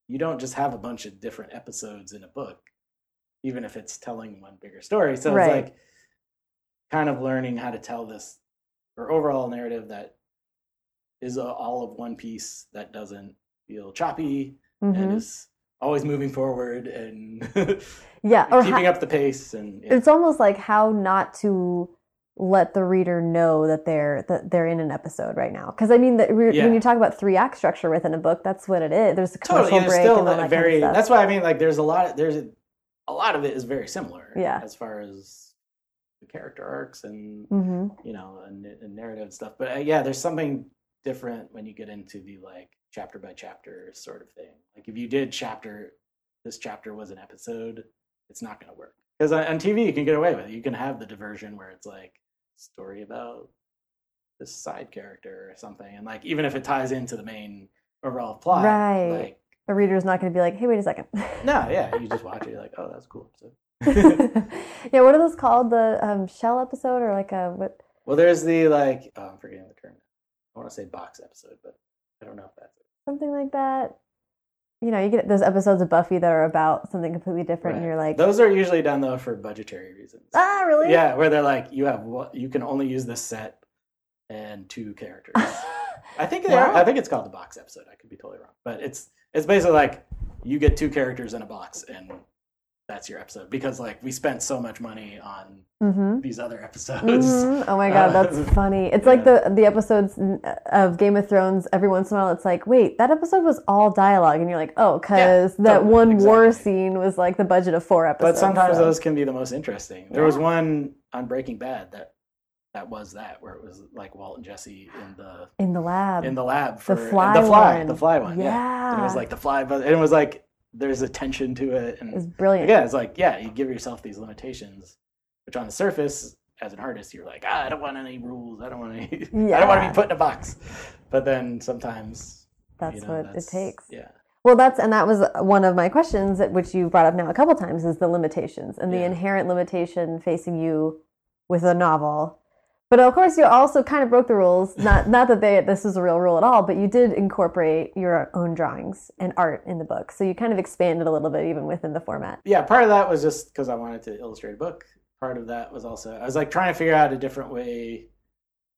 you don't just have a bunch of different episodes in a book, even if it's telling one bigger story. So
Right.
it's like kind of learning how to tell this or overall narrative that is a, all of one piece that doesn't feel choppy and
hmm
is always moving forward and <laughs>
Yeah, or
keeping
ha-
up the pace and yeah.
it's almost like how not to let the reader know that they're that they're in an episode right now. Because I mean, that we
Yeah.
when you talk about three act structure within a book, that's what it is. There's a commercial
totally
break
still
and all that
very
kind of
that's why i mean like there's a lot Of, there's a, a lot of it is very similar
Yeah.
as far as the character arcs and
hmm
you know and, and narrative and stuff but uh, yeah there's something different when you get into the like chapter by chapter sort of thing like if you did chapter this chapter was an episode it's not going to work because on, tv you can get away with it you can have the diversion where it's like story about this side character or something and like even if it ties into the main overall plot
Right.
like
The reader's not going to be like, "Hey, wait a second. <laughs>
no, yeah, you just watch it. You're like, oh, that's cool episode. <laughs>
yeah, what are those called? The um, shell episode or like a what?
well, there's the like, oh, I'm forgetting the term. I want to say box episode, but I don't know if that's it.
Something like that. You know, you get those episodes of Buffy that are about something completely different, and
Right.
you're like,
those are usually done though for budgetary reasons.
ah, really?
Yeah, where they're like, you have what you can only use this set and two characters. <laughs> I think they are,
Wow.
I think it's called the box episode. I could be totally wrong, but it's it's basically like you get two characters in a box and that's your episode because like we spent so much money on
mm-hmm.
these other episodes.
Mhm. Oh my <laughs> god,
Uh,
that's funny. It's like the the episodes of Game of Thrones. Every once in a while, it's like, wait, that episode was all dialogue, and you're like, oh, because that
totally,
one war scene was like the budget of four episodes.
But sometimes
so-
those can be the most interesting. There was one on Breaking Bad that that was that where it was like Walt and Jesse in the
in the lab,
in the lab for
the fly,
the fly
one.
the fly one yeah.
yeah,
it was like the fly but it was like there's a tension to it and
it's brilliant.
again it's like yeah you give yourself these limitations which on the surface as an artist you're like ah, I don't want any rules I don't want any <laughs> I don't want to be put in a box but then sometimes
That's
you know,
what
that's-
it takes.
yeah
Well, that's and that was one of my questions, which you brought up now a couple times, is the limitations and the inherent limitation facing you with a novel. But of course, you also kind of broke the rules. Not <laughs> not that they this is a real rule at all, but you did incorporate your own drawings and art in the book, so you kind of expanded a little bit even within the format.
yeah, part of that was just because I wanted to illustrate a book. Part of that was also I was like trying to figure out a different way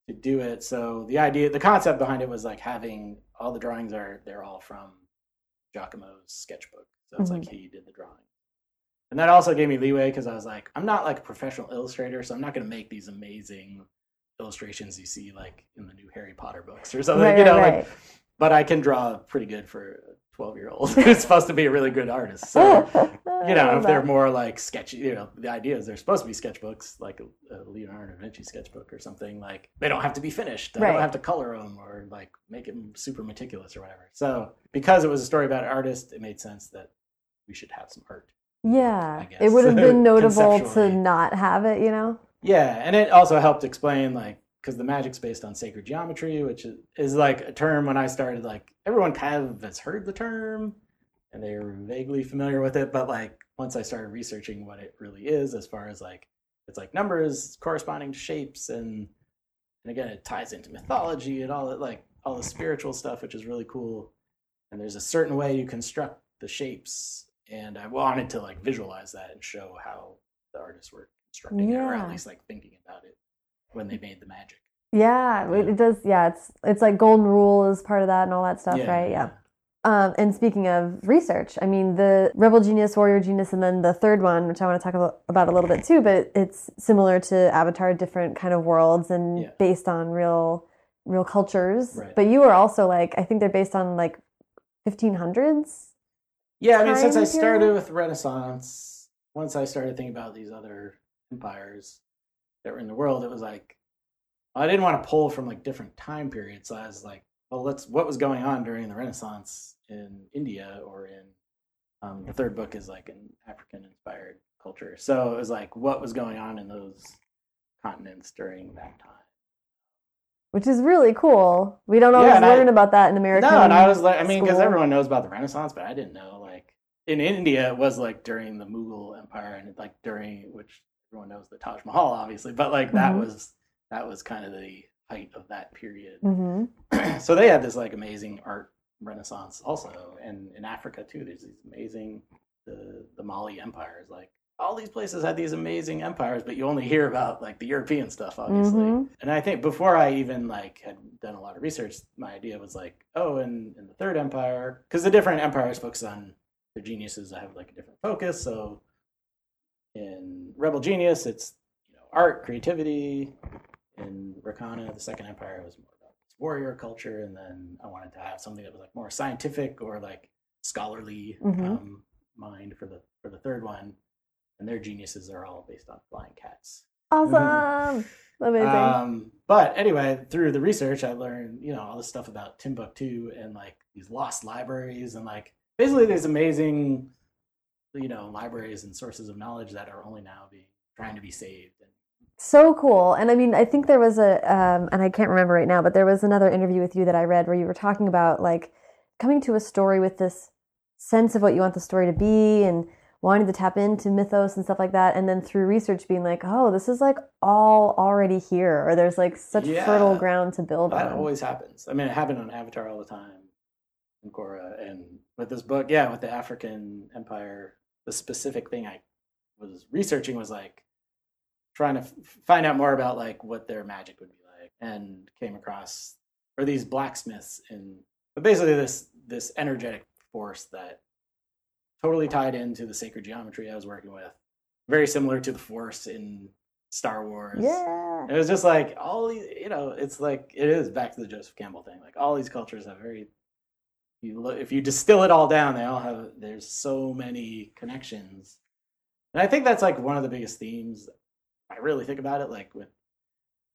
to do it. So the idea, the concept behind it was like having all the drawings are they're all from Giacomo's sketchbook. So it's like mm-hmm. he did the drawing, and that also gave me leeway because I was like, I'm not like a professional illustrator, so I'm not going to make these amazing illustrations you see like in the new Harry Potter books or something.
Right,
you know,
right,
like but I can draw pretty good for a 12 year old <laughs> who's supposed to be a really good artist. So, <laughs> you know, if they're more like sketchy, you know, the idea is they're supposed to be sketchbooks, like a, a Leonardo da Vinci sketchbook or something. Like they don't have to be finished. I
Right.
don't have to color them or like make it super meticulous or whatever. So, because it was a story about an artist, it made sense that we should have some art.
yeah, it would have been <laughs> notable to not have it. You know,
Yeah, and it also helped explain like because the magic's based on sacred geometry, which is, is like a term when I started like everyone kind of has heard the term and they're vaguely familiar with it, but like once I started researching what it really is, as far as like it's like numbers corresponding to shapes and and again it ties into mythology and all that like all the spiritual stuff, which is really cool. And there's a certain way you construct the shapes, and I wanted to like visualize that and show how the artists were constructing it, or
Yeah.
at least like thinking about it when they made the magic.
yeah, it,
Yeah.
it does. Yeah, it's it's like golden rule is part of that and all that stuff, right? Yeah. Um, and speaking of research, I mean, the Rebel Genius, Warrior Genius, and then the third one, which I want to talk about, about a little bit too, but it's similar to Avatar, different kind of worlds and
Yeah.
based on real, real cultures.
Right.
But you are also like, I think they're based on like 1500s.
Yeah, I mean, since I started with Renaissance, once I started thinking about these other empires that were in the world, it was like I didn't want to pull from like different time periods. So I was like, well, let's what was going on during the Renaissance in India or in um, the third book is like an African inspired culture. So it was like what was going on in those continents during that time.
which is really cool. We don't
Yeah,
always
I-
learn about that in America.
No, and I was like, I mean, because everyone knows about the Renaissance, but I didn't know like in India it was like during the Mughal Empire and like during which everyone knows the Taj Mahal, obviously, but like that
Mhm.
was that was kind of the height of that period.
Mhm. <clears throat>
so they had this like amazing art renaissance also, and in Africa too. There's these amazing the the Mali Empire is like all these places had these amazing empires, but you only hear about like the European stuff, obviously.
Mhm.
And I think before I even like had done a lot of research, my idea was like, oh, in, in the Third Empire, because the different empires focus on their geniuses that have like a different focus. So in Rebel Genius, it's you know art, creativity. In Rakana, the Second Empire, was more about warrior culture, and then I wanted to have something that was like more scientific or like scholarly
Mhm.
um, mind for the for the third one. And their geniuses are all based on flying cats.
Awesome. <laughs> Amazing.
Um, but anyway, through the research, I learned, you know, all this stuff about Timbuktu and like these lost libraries and like basically these amazing, you know, libraries and sources of knowledge that are only now being trying to be saved. And
so cool. And I mean, I think there was a, um, and I can't remember right now, but there was another interview with you that I read where you were talking about like coming to a story with this sense of what you want the story to be and wanting to tap into mythos and stuff like that. And then through research being like, oh, this is like all already here, or there's like such
Yeah.
fertile ground to build
that
on.
That always happens. I mean, it happened on Avatar all the time, in Korra, and with this book, yeah, with the African Empire, the specific thing I was researching was like trying to f- find out more about like what their magic would be like, and came across or these blacksmiths in, but basically this this energetic force that totally tied into the sacred geometry I was working with, very similar to the force in Star Wars.
yeah.
It was just like all these, you know, it's like it is back to the Joseph Campbell thing. Like all these cultures have very, you look if you distill it all down, they all have. There's so many connections, and I think that's like one of the biggest themes. I really think about it, like with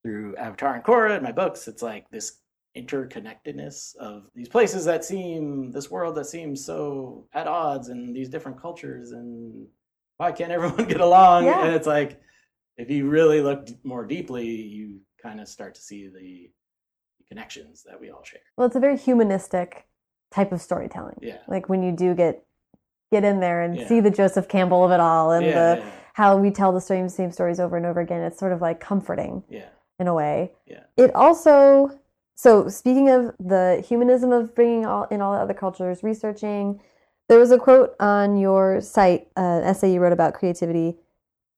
through Avatar and Korra and my books, it's like this interconnectedness of these places that seem this world that seems so at odds and these different cultures and why can't everyone <laughs> get along
Yeah.
and it's like if you really look more deeply you kind of start to see the connections that we all share
Well, it's a very humanistic type of storytelling.
yeah
Like when you do get get in there and
Yeah.
see the Joseph Campbell of it all and
yeah,
the
yeah,
how we tell the same same stories over and over again. It's sort of like comforting
yeah
in a way.
Yeah.
It also so speaking of the humanism of bringing all in all the other cultures, researching, there was a quote on your site, uh, an essay you wrote about creativity,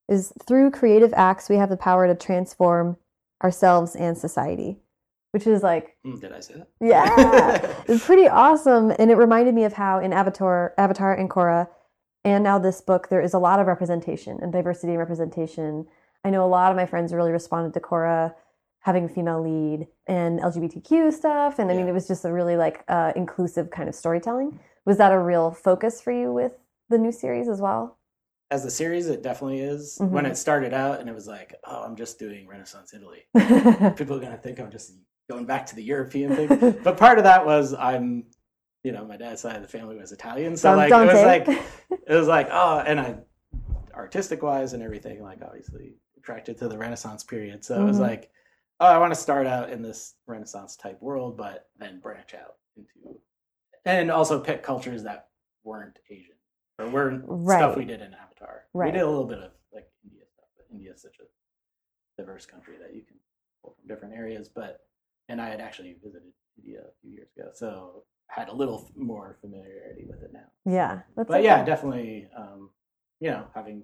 is through creative acts we have the power to transform ourselves and society, which is like
Mm, did i say that
yeah, <laughs> it's pretty awesome, and it reminded me of how in Avatar, Avatar and Korra, and now this book, there is a lot of representation and diversity and representation. I know a lot of my friends really responded to Korra having a female lead and LGBTQ stuff, and I mean it was just a really like uh, inclusive kind of storytelling. Was that a real focus for you with the new series as well?
as a series it definitely is when
Mhm.
it started out and it was like oh i'm just doing renaissance italy <laughs> people are going to think i'm just going back to the european thing. <laughs> But part of that was i'm you know my dad's side of the family was italian. So
Don-
like it was like <laughs> it was like oh and i artistic wise and everything like obviously attracted to the renaissance period. So it was
Mhm.
like oh i want to start out in this renaissance type world but then branch out into and also pick cultures that weren't asian or weren't stuff we did in avatar.
Right.
we did a little bit of like india stuff but india is such a diverse country that you can pull from different areas. But and i had actually visited india a few years ago so had a little f- more familiarity with it now.
Yeah,
but
so
yeah definitely um you know having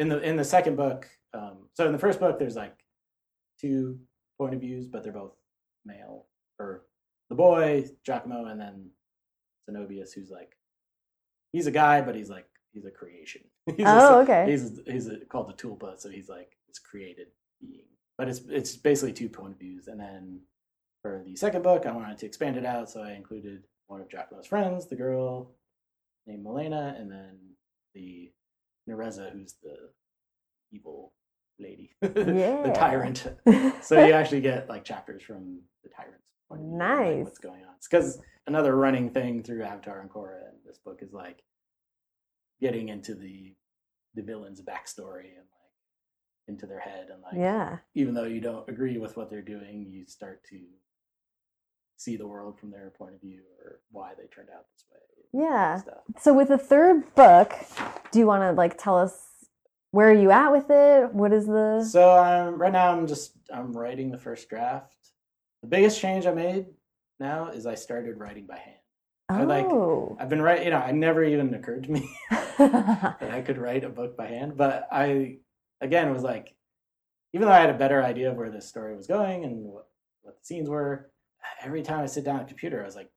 in the in the second book um so in the first book there's like two point of views but they're both male or the boy giacomo and then zenobius who's like he's a guy but he's like he's a creation. <laughs> He's
Oh,
a,
okay.
he's he's a, called the tulpa so he's like this created being. But it's it's basically two point of views and then for the second book i wanted to expand it out so i included one of giacomo's friends the girl named Milena, and then the Nerezza, who's the evil lady, <laughs> the tyrant. <laughs> So you actually get like chapters from the tyrant's point of view, like, what's going on? Because another running thing through Avatar and Korra and this book is like getting into the the villain's backstory and like into their head and like
yeah.
even though you don't agree with what they're doing, you start to see the world from their point of view or why they turned out this way.
Yeah. So with the third book, do you want to like tell us where are you at with it? What is the
So um, right now I'm just I'm writing the first draft. The biggest change I made now is I started writing by hand. I like-
Oh.
I've been writing, you know, it never even occurred to me <laughs> <laughs> that I could write a book by hand. But I, again, was like, even though I had a better idea of where this story was going and what, what the scenes were, every time I sit down at a computer, I was like,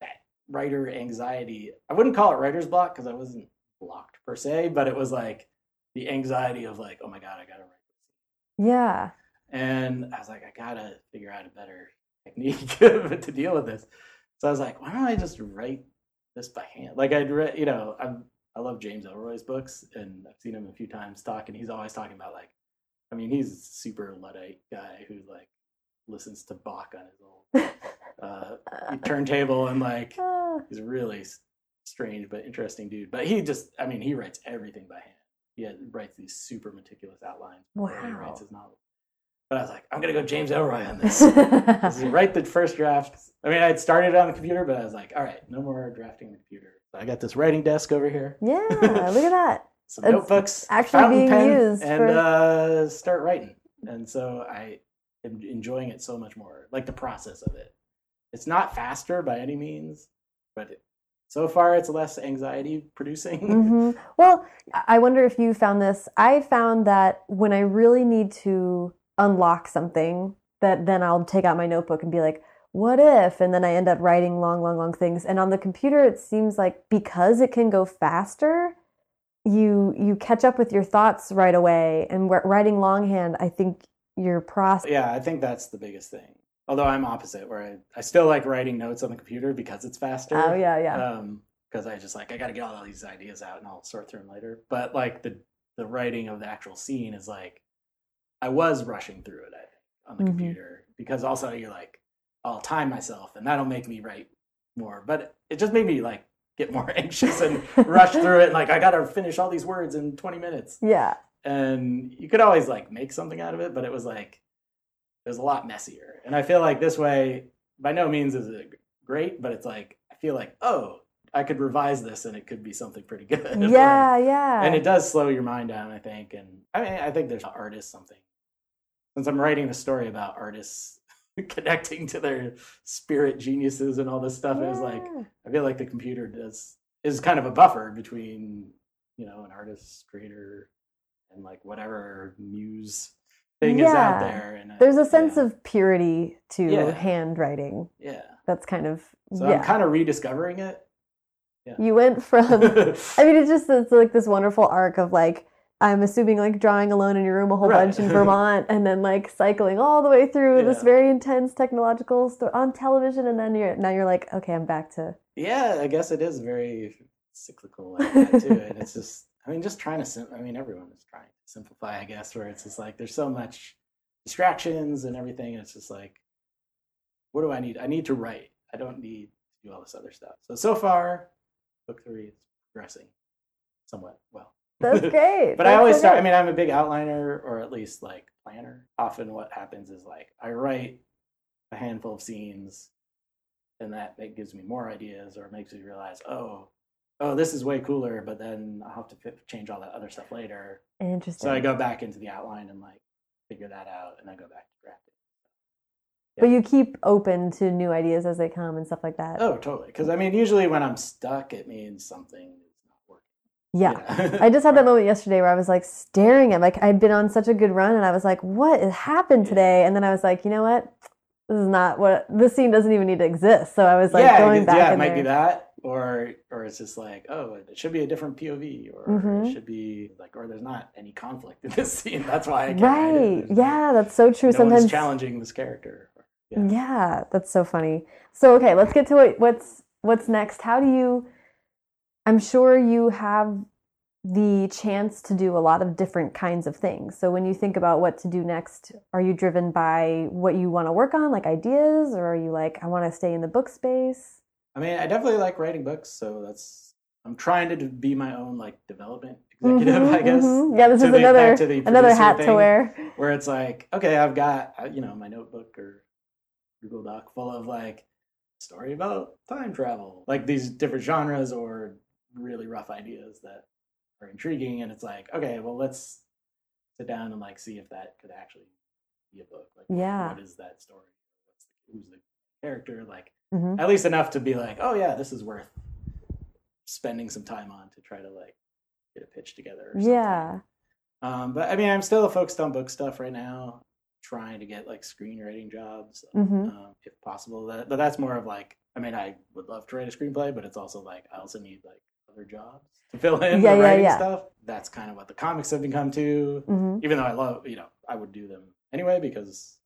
that writer anxiety. I wouldn't call it writer's block because I wasn't blocked per se, but it was like the anxiety of like, oh my God, I got to write this.
yeah.
And I was like, I gotta figure out a better <laughs> technique <laughs> to deal with this. So I was like, why don't I just write this by hand? Like I'd read, you know, I'm, I love James Ellroy's books, and I've seen him a few times talk, and he's always talking about like, I mean, he's a super luddite guy who like listens to Bach on his old <laughs> uh, turntable, and like <laughs>
Ah,
he's a really strange but interesting dude. But he just, I mean, he writes everything by hand. He had- writes these super meticulous outlines before he
Wow.
writes his novels. But I was like, I'm gonna go James Ellroy on this. <laughs> This is write the first draft. I mean, I'd started on the computer, but I was like, all right, no more drafting the computer. So I got this writing desk over here,
yeah, look at that.
some
It's
notebooks,
actually
fountain
being
pen,
used
and
for-
uh, start writing. And so I enjoying it so much more, like the process of it. It's not faster by any means, but it, so far it's less anxiety producing.
hmm Well, I wonder if you found this. I found that when I really need to unlock something, that then I'll take out my notebook and be like, what if? And then I end up writing long, long, long things. And on the computer, it seems like because it can go faster, you you catch up with your thoughts right away. And writing longhand, I think your process.
Yeah, I think that's the biggest thing. Although I'm opposite, where I, I still like writing notes on the computer because it's faster.
Oh yeah, yeah.
Um, because I just like I got to get all these ideas out and I'll sort through them later. But like the the writing of the actual scene is like I was rushing through it on the
Mhm.
computer because also you're like I'll time myself and that'll make me write more. But it just made me like get more <laughs> anxious and rush <laughs> through it. And, like I got to finish all these words in 20 minutes
yeah.
And you could always like make something out of it, but it was like it was a lot messier. And I feel like this way, by no means is it great, but it's like I feel like oh, I could revise this and it could be something pretty <laughs> good. <laughs>
Yeah, yeah.
and it does slow your mind down, I think. And I mean, I think there's artists something. Since I'm writing a story about artists <laughs> connecting to their spirit geniuses and all this stuff, it was like I feel like the computer does is kind of a buffer between you know an artist creator and like whatever muse thing is out there. And
There's a sense
yeah,
of purity to
Yeah.
handwriting.
yeah.
That's kind of
So
yeah.
I'm kind of rediscovering it.
you went <laughs> from I mean, it's just it's like this wonderful arc of like I'm assuming like drawing alone in your room a whole
Right.
bunch in <laughs> Vermont, and then like cycling all the way through this very intense technological on television, and then you're now you're like, okay, I'm back to
yeah, I guess it is very cyclical like that too. and it's <laughs> just, I mean, just trying to, sim- I mean, everyone is trying to simplify, I guess, where it's just like there's so much distractions and everything. And it's just like, what do I need? I need to write. I don't need to do all this other stuff. So, so far, book three is progressing somewhat well.
that's <laughs> great.
but I always
so
start, I mean, I'm a big outliner or at least like planner. Often what happens is like I write a handful of scenes and that, that gives me more ideas or makes me realize, oh, oh, this is way cooler, but then I'll have to fi- change all that other stuff later.
interesting.
So I go back into the outline and like figure that out and I go back to drafting.
but you keep open to new ideas as they come and stuff like that.
Oh, totally. Because I mean, usually when I'm stuck, it means something is not working.
yeah. I just had that <laughs> moment yesterday where I was like staring at like I'd been on such a good run and I was like, what has happened today? And then I was like, you know what? This is not what this scene doesn't even need to exist. So I was like
yeah,
going back.
yeah, it might
there.
be that, or or it's just like, oh, it should be a different POV, or
Mhm.
it should be like, or there's not any conflict in this <laughs> scene. That's why I can't.
Right. Yeah, that's so true.
no
Sometimes
challenging this character. Yeah.
Yeah, that's so funny. So okay, let's get to what, what's what's next. How do you I'm sure you have the chance to do a lot of different kinds of things. So when you think about what to do next, are you driven by what you want to work on, like ideas, or are you like, I want to stay in the book space?
I mean, I definitely like writing books, so that's I'm trying to be my own like development executive,
Mhm, <laughs>
I guess.
mhm. Yeah, this is
the-
another
to the
another hat to wear.
Where it's like, okay, I've got uh, you know my notebook or Google Doc full of like story about time travel, like these different genres or really rough ideas that are intriguing, and it's like, okay, well, let's sit down and like see if that could actually be a book. Like,
Yeah.
what is that story? What's the, who's the character? Like,
Mhm.
at least enough to be like, oh yeah, this is worth spending some time on to try to like get a pitch together. Or something.
Yeah.
Um, but I mean, I'm still focused on book stuff right now, trying to get like screenwriting jobs,
Mhm.
um, if possible. That, but that's more of like, I mean, I would love to write a screenplay, but it's also like I also need like other jobs to fill in
Yeah,
the
yeah,
writing
yeah.
stuff. That's kind of what the comics have become too.
hmm
Even though I love, you know, I would do them anyway because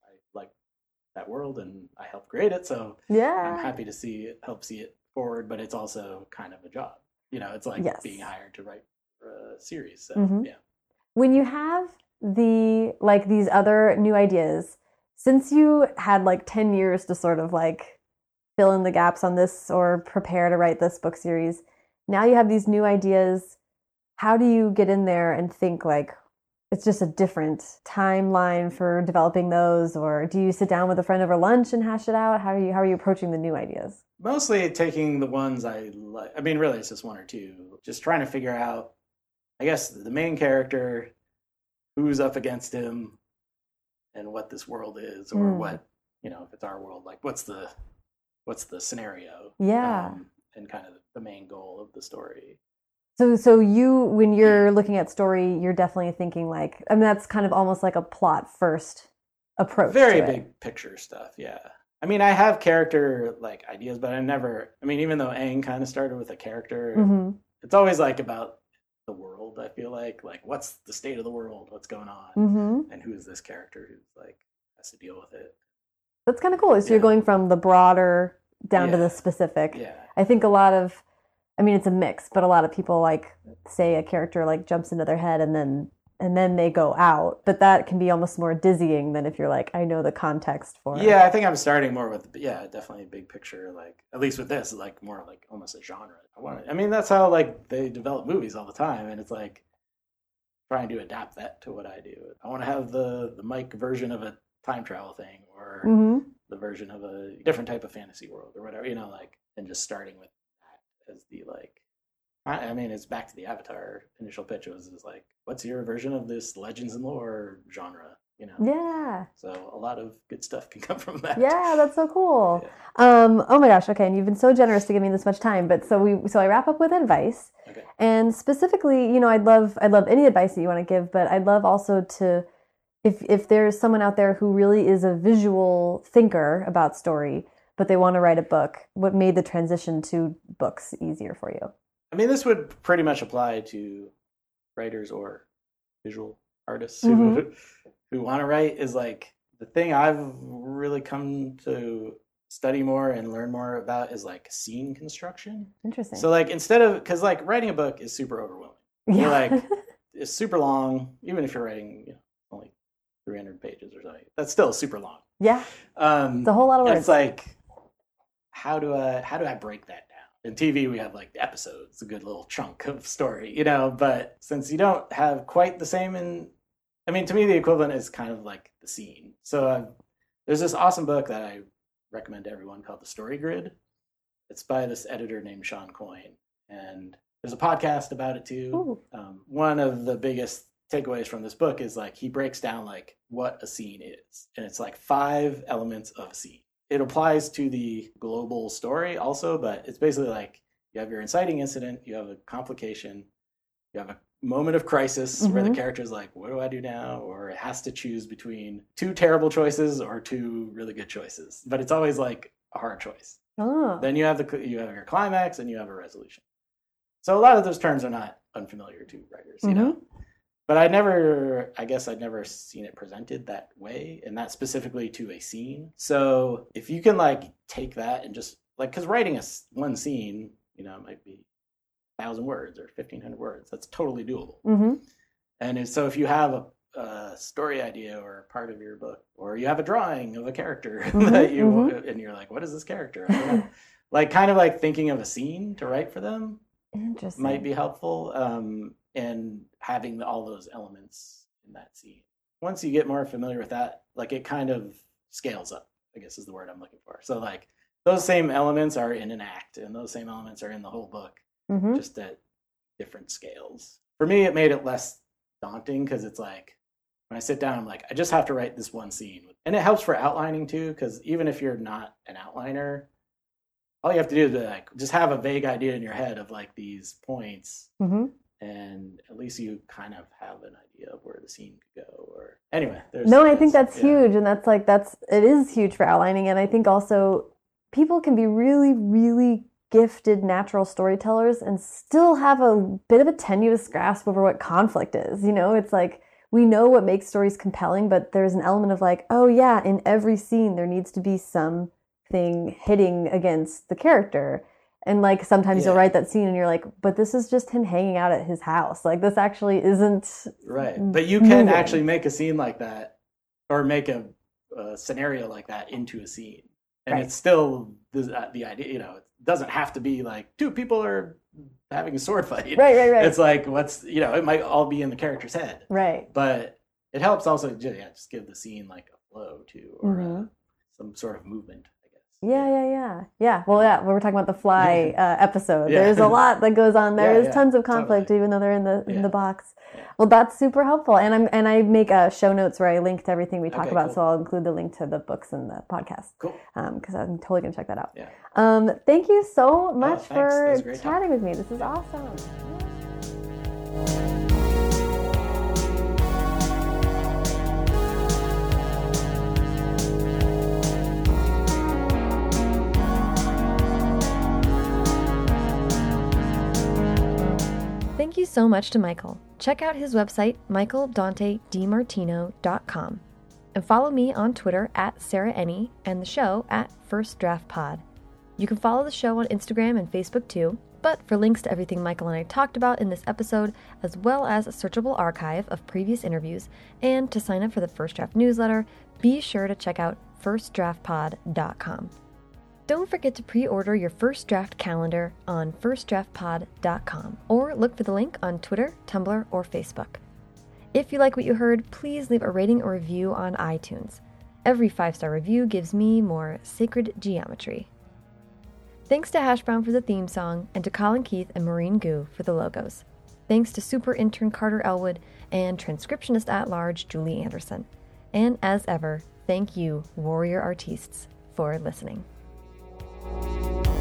that world and I helped create it. So
yeah, I'm
happy to see it, help see it forward, but it's also kind of a job. You know, it's like
Yes.
being hired to write for a series. So
Mhm.
yeah.
When you have the like these other new ideas, since you had like 10 years to sort of like fill in the gaps on this or prepare to write this book series, now you have these new ideas. How do you get in there and think like it's just a different timeline for developing those or do you sit down with a friend over lunch and hash it out? How are you how are you approaching the new ideas?
Mostly taking the ones I like. I mean, really, it's just one or two. Just trying to figure out, I guess, the main character, who's up against him, and what this world is, or
Mm.
what you know, if it's our world, like what's the what's the scenario?
Yeah.
um, and kind of the main goal of the story.
So, so you, when you're looking at story, you're definitely thinking like, I mean, that's kind of almost like a plot first approach.
Very
to it.
big picture stuff, yeah. I mean, I have character like ideas, but I never. I mean, even though Aang kind of started with a character,
Mhm.
it's always like about the world. I feel like like what's the state of the world? What's going on?
Mhm.
And who is this character who's like has to deal with it?
That's kind of cool. So you're going from the broader down to the specific.
Yeah,
I think a lot of, I mean, it's a mix, but a lot of people like say a character like jumps into their head and then and then they go out. But that can be almost more dizzying than if you're like, I know the context for it.
yeah. I think I'm starting more with yeah, definitely big picture. Like at least with this, like more like almost a genre. I want. I mean, that's how like they develop movies all the time, and it's like trying to adapt that to what I do. I want to have the the Mike version of a time travel thing, or
hmm
the version of a different type of fantasy world or whatever, you know, like, and just starting with as the like, I, I mean, it's back to the Avatar initial pitch was is like, what's your version of this legends and lore genre, you know?
Yeah.
So a lot of good stuff can <laughs> come from that.
Yeah, that's so cool.
Yeah.
Um, oh my gosh, okay, and you've been so generous to give me this much time. But so we so I wrap up with advice.
Okay.
And specifically, you know, I'd love I'd love any advice that you want to give, but I'd love also to if if there's someone out there who really is a visual thinker about story, but they want to write a book, what made the transition to books easier for you?
I mean, this would pretty much apply to writers or visual artists
Mhm.
who <laughs> who want to write. Is like the thing I've really come to study more and learn more about is like scene construction.
Interesting.
So like instead of because like writing a book is super overwhelming. You're like <laughs> it's super long, even if you're writing you know only 300 pages or something. That's still super long.
yeah,
Um,
it's a whole lot of words.
it's like how do I how do I break that down? In TV we have like the episodes, a good little chunk of story, you know. But since you don't have quite the same in, I mean, to me the equivalent is kind of like the scene. So uh, there's this awesome book that I recommend to everyone called The Story Grid. It's by this editor named Shawn Coyne, and there's a podcast about it too. Um, one of the biggest takeaways from this book is like he breaks down like what a scene is, and it's like five elements of a scene. It applies to the global story also, but it's basically like you have your inciting incident, you have a complication, you have a moment of crisis where the
mm-hmm.
character is like, "What do I do now?" or it has to choose between two terrible choices or two really good choices, but it's always like a hard choice.
Oh.
Then you have the you have your climax and you have a resolution. So a lot of those terms are not unfamiliar to writers, you know. Mm-hmm. But I never, I guess I'd never seen it presented that way, and that specifically to a scene. So if you can like take that and just like, because writing a one scene, you know, it might be thousand words or fifteen hundred words. That's totally doable.
Mm-hmm.
And if- so if you have a, a story idea or part of your book, or you have a drawing of a character <laughs>
Mhm,
that you
mhm.
and you're like, what is this character? I don't know. like kind of like thinking of a scene to write for them might be helpful. Um, and having all those elements in that scene. Once you get more familiar with that, like it kind of scales up. I guess is the word I'm looking for. So like those same elements are in an act, and those same elements are in the whole book
Mm-hmm.
just at different scales. For me, it made it less daunting because it's like when I sit down, I'm like, I just have to write this one scene, and it helps for outlining too. Because even if you're not an outliner, all you have to do is like just have a vague idea in your head of like these points,
Mm-hmm.
And at least you kind of have an idea of where the scene could go. Or anyway, there's
No, I think that's
yeah.
huge, and that's like that's it is huge for outlining, and I think also people can be really, really gifted natural storytellers and still have a bit of a tenuous grasp over what conflict is. You know, it's like we know what makes stories compelling, but there's an element of like, oh yeah, in every scene there needs to be something hitting against the character. And like sometimes you'll write that scene and you're like, but this is just him hanging out at his house. Like this actually isn't
Right. But you can
moving.
actually make a scene like that or make a, a scenario like that into a scene. And
Right.
it's still the, uh, the idea, you know, it doesn't have to be like two people are having a sword <laughs> fight.
right, right, right.
It's like, what's, you know, it might all be in the character's head.
right.
But it helps also, yeah, just give the scene like a flow too, or uh,
Mhm.
some sort of movement.
Yeah, yeah, yeah. Yeah. Well, yeah, we were talking about the fly uh, episode.
Yeah.
There's a <laughs> lot that goes on there.
Yeah,
There's
yeah,
tons of conflict
totally.
even though they're in the in the box. Well, that's super helpful. And I'm and I make uh, show notes where I link to everything we talk
Okay,
about,
cool.
so I'll include the link to the books and the podcast
Cool.
because I'm totally gonna check that out.
Yeah.
Um, thank you so much
thanks. That
for chatting with me. This is awesome.
So much to Michael. Check out his website, michaeldantedimartino.com. And follow me on Twitter at Sarah Enni and the show at First Draft Pod. You can follow the show on Instagram and Facebook too, but for links to everything Michael and I talked about in this episode, as well as a searchable archive of previous interviews, and to sign up for the First Draft newsletter, be sure to check out firstdraftpod.com. Don't forget to pre order your first draft calendar on firstdraftpod.com or look for the link on Twitter, Tumblr, or Facebook. If you like what you heard, please leave a rating or review on iTunes. Every five star review gives me more sacred geometry. Thanks to Hash Brown for the theme song and to Colin Keith and Maureen Gu for the logos. Thanks to super intern Carter Elwood and transcriptionist at large Julie Anderson. And as ever, thank you, warrior artistes, for listening. Thank you.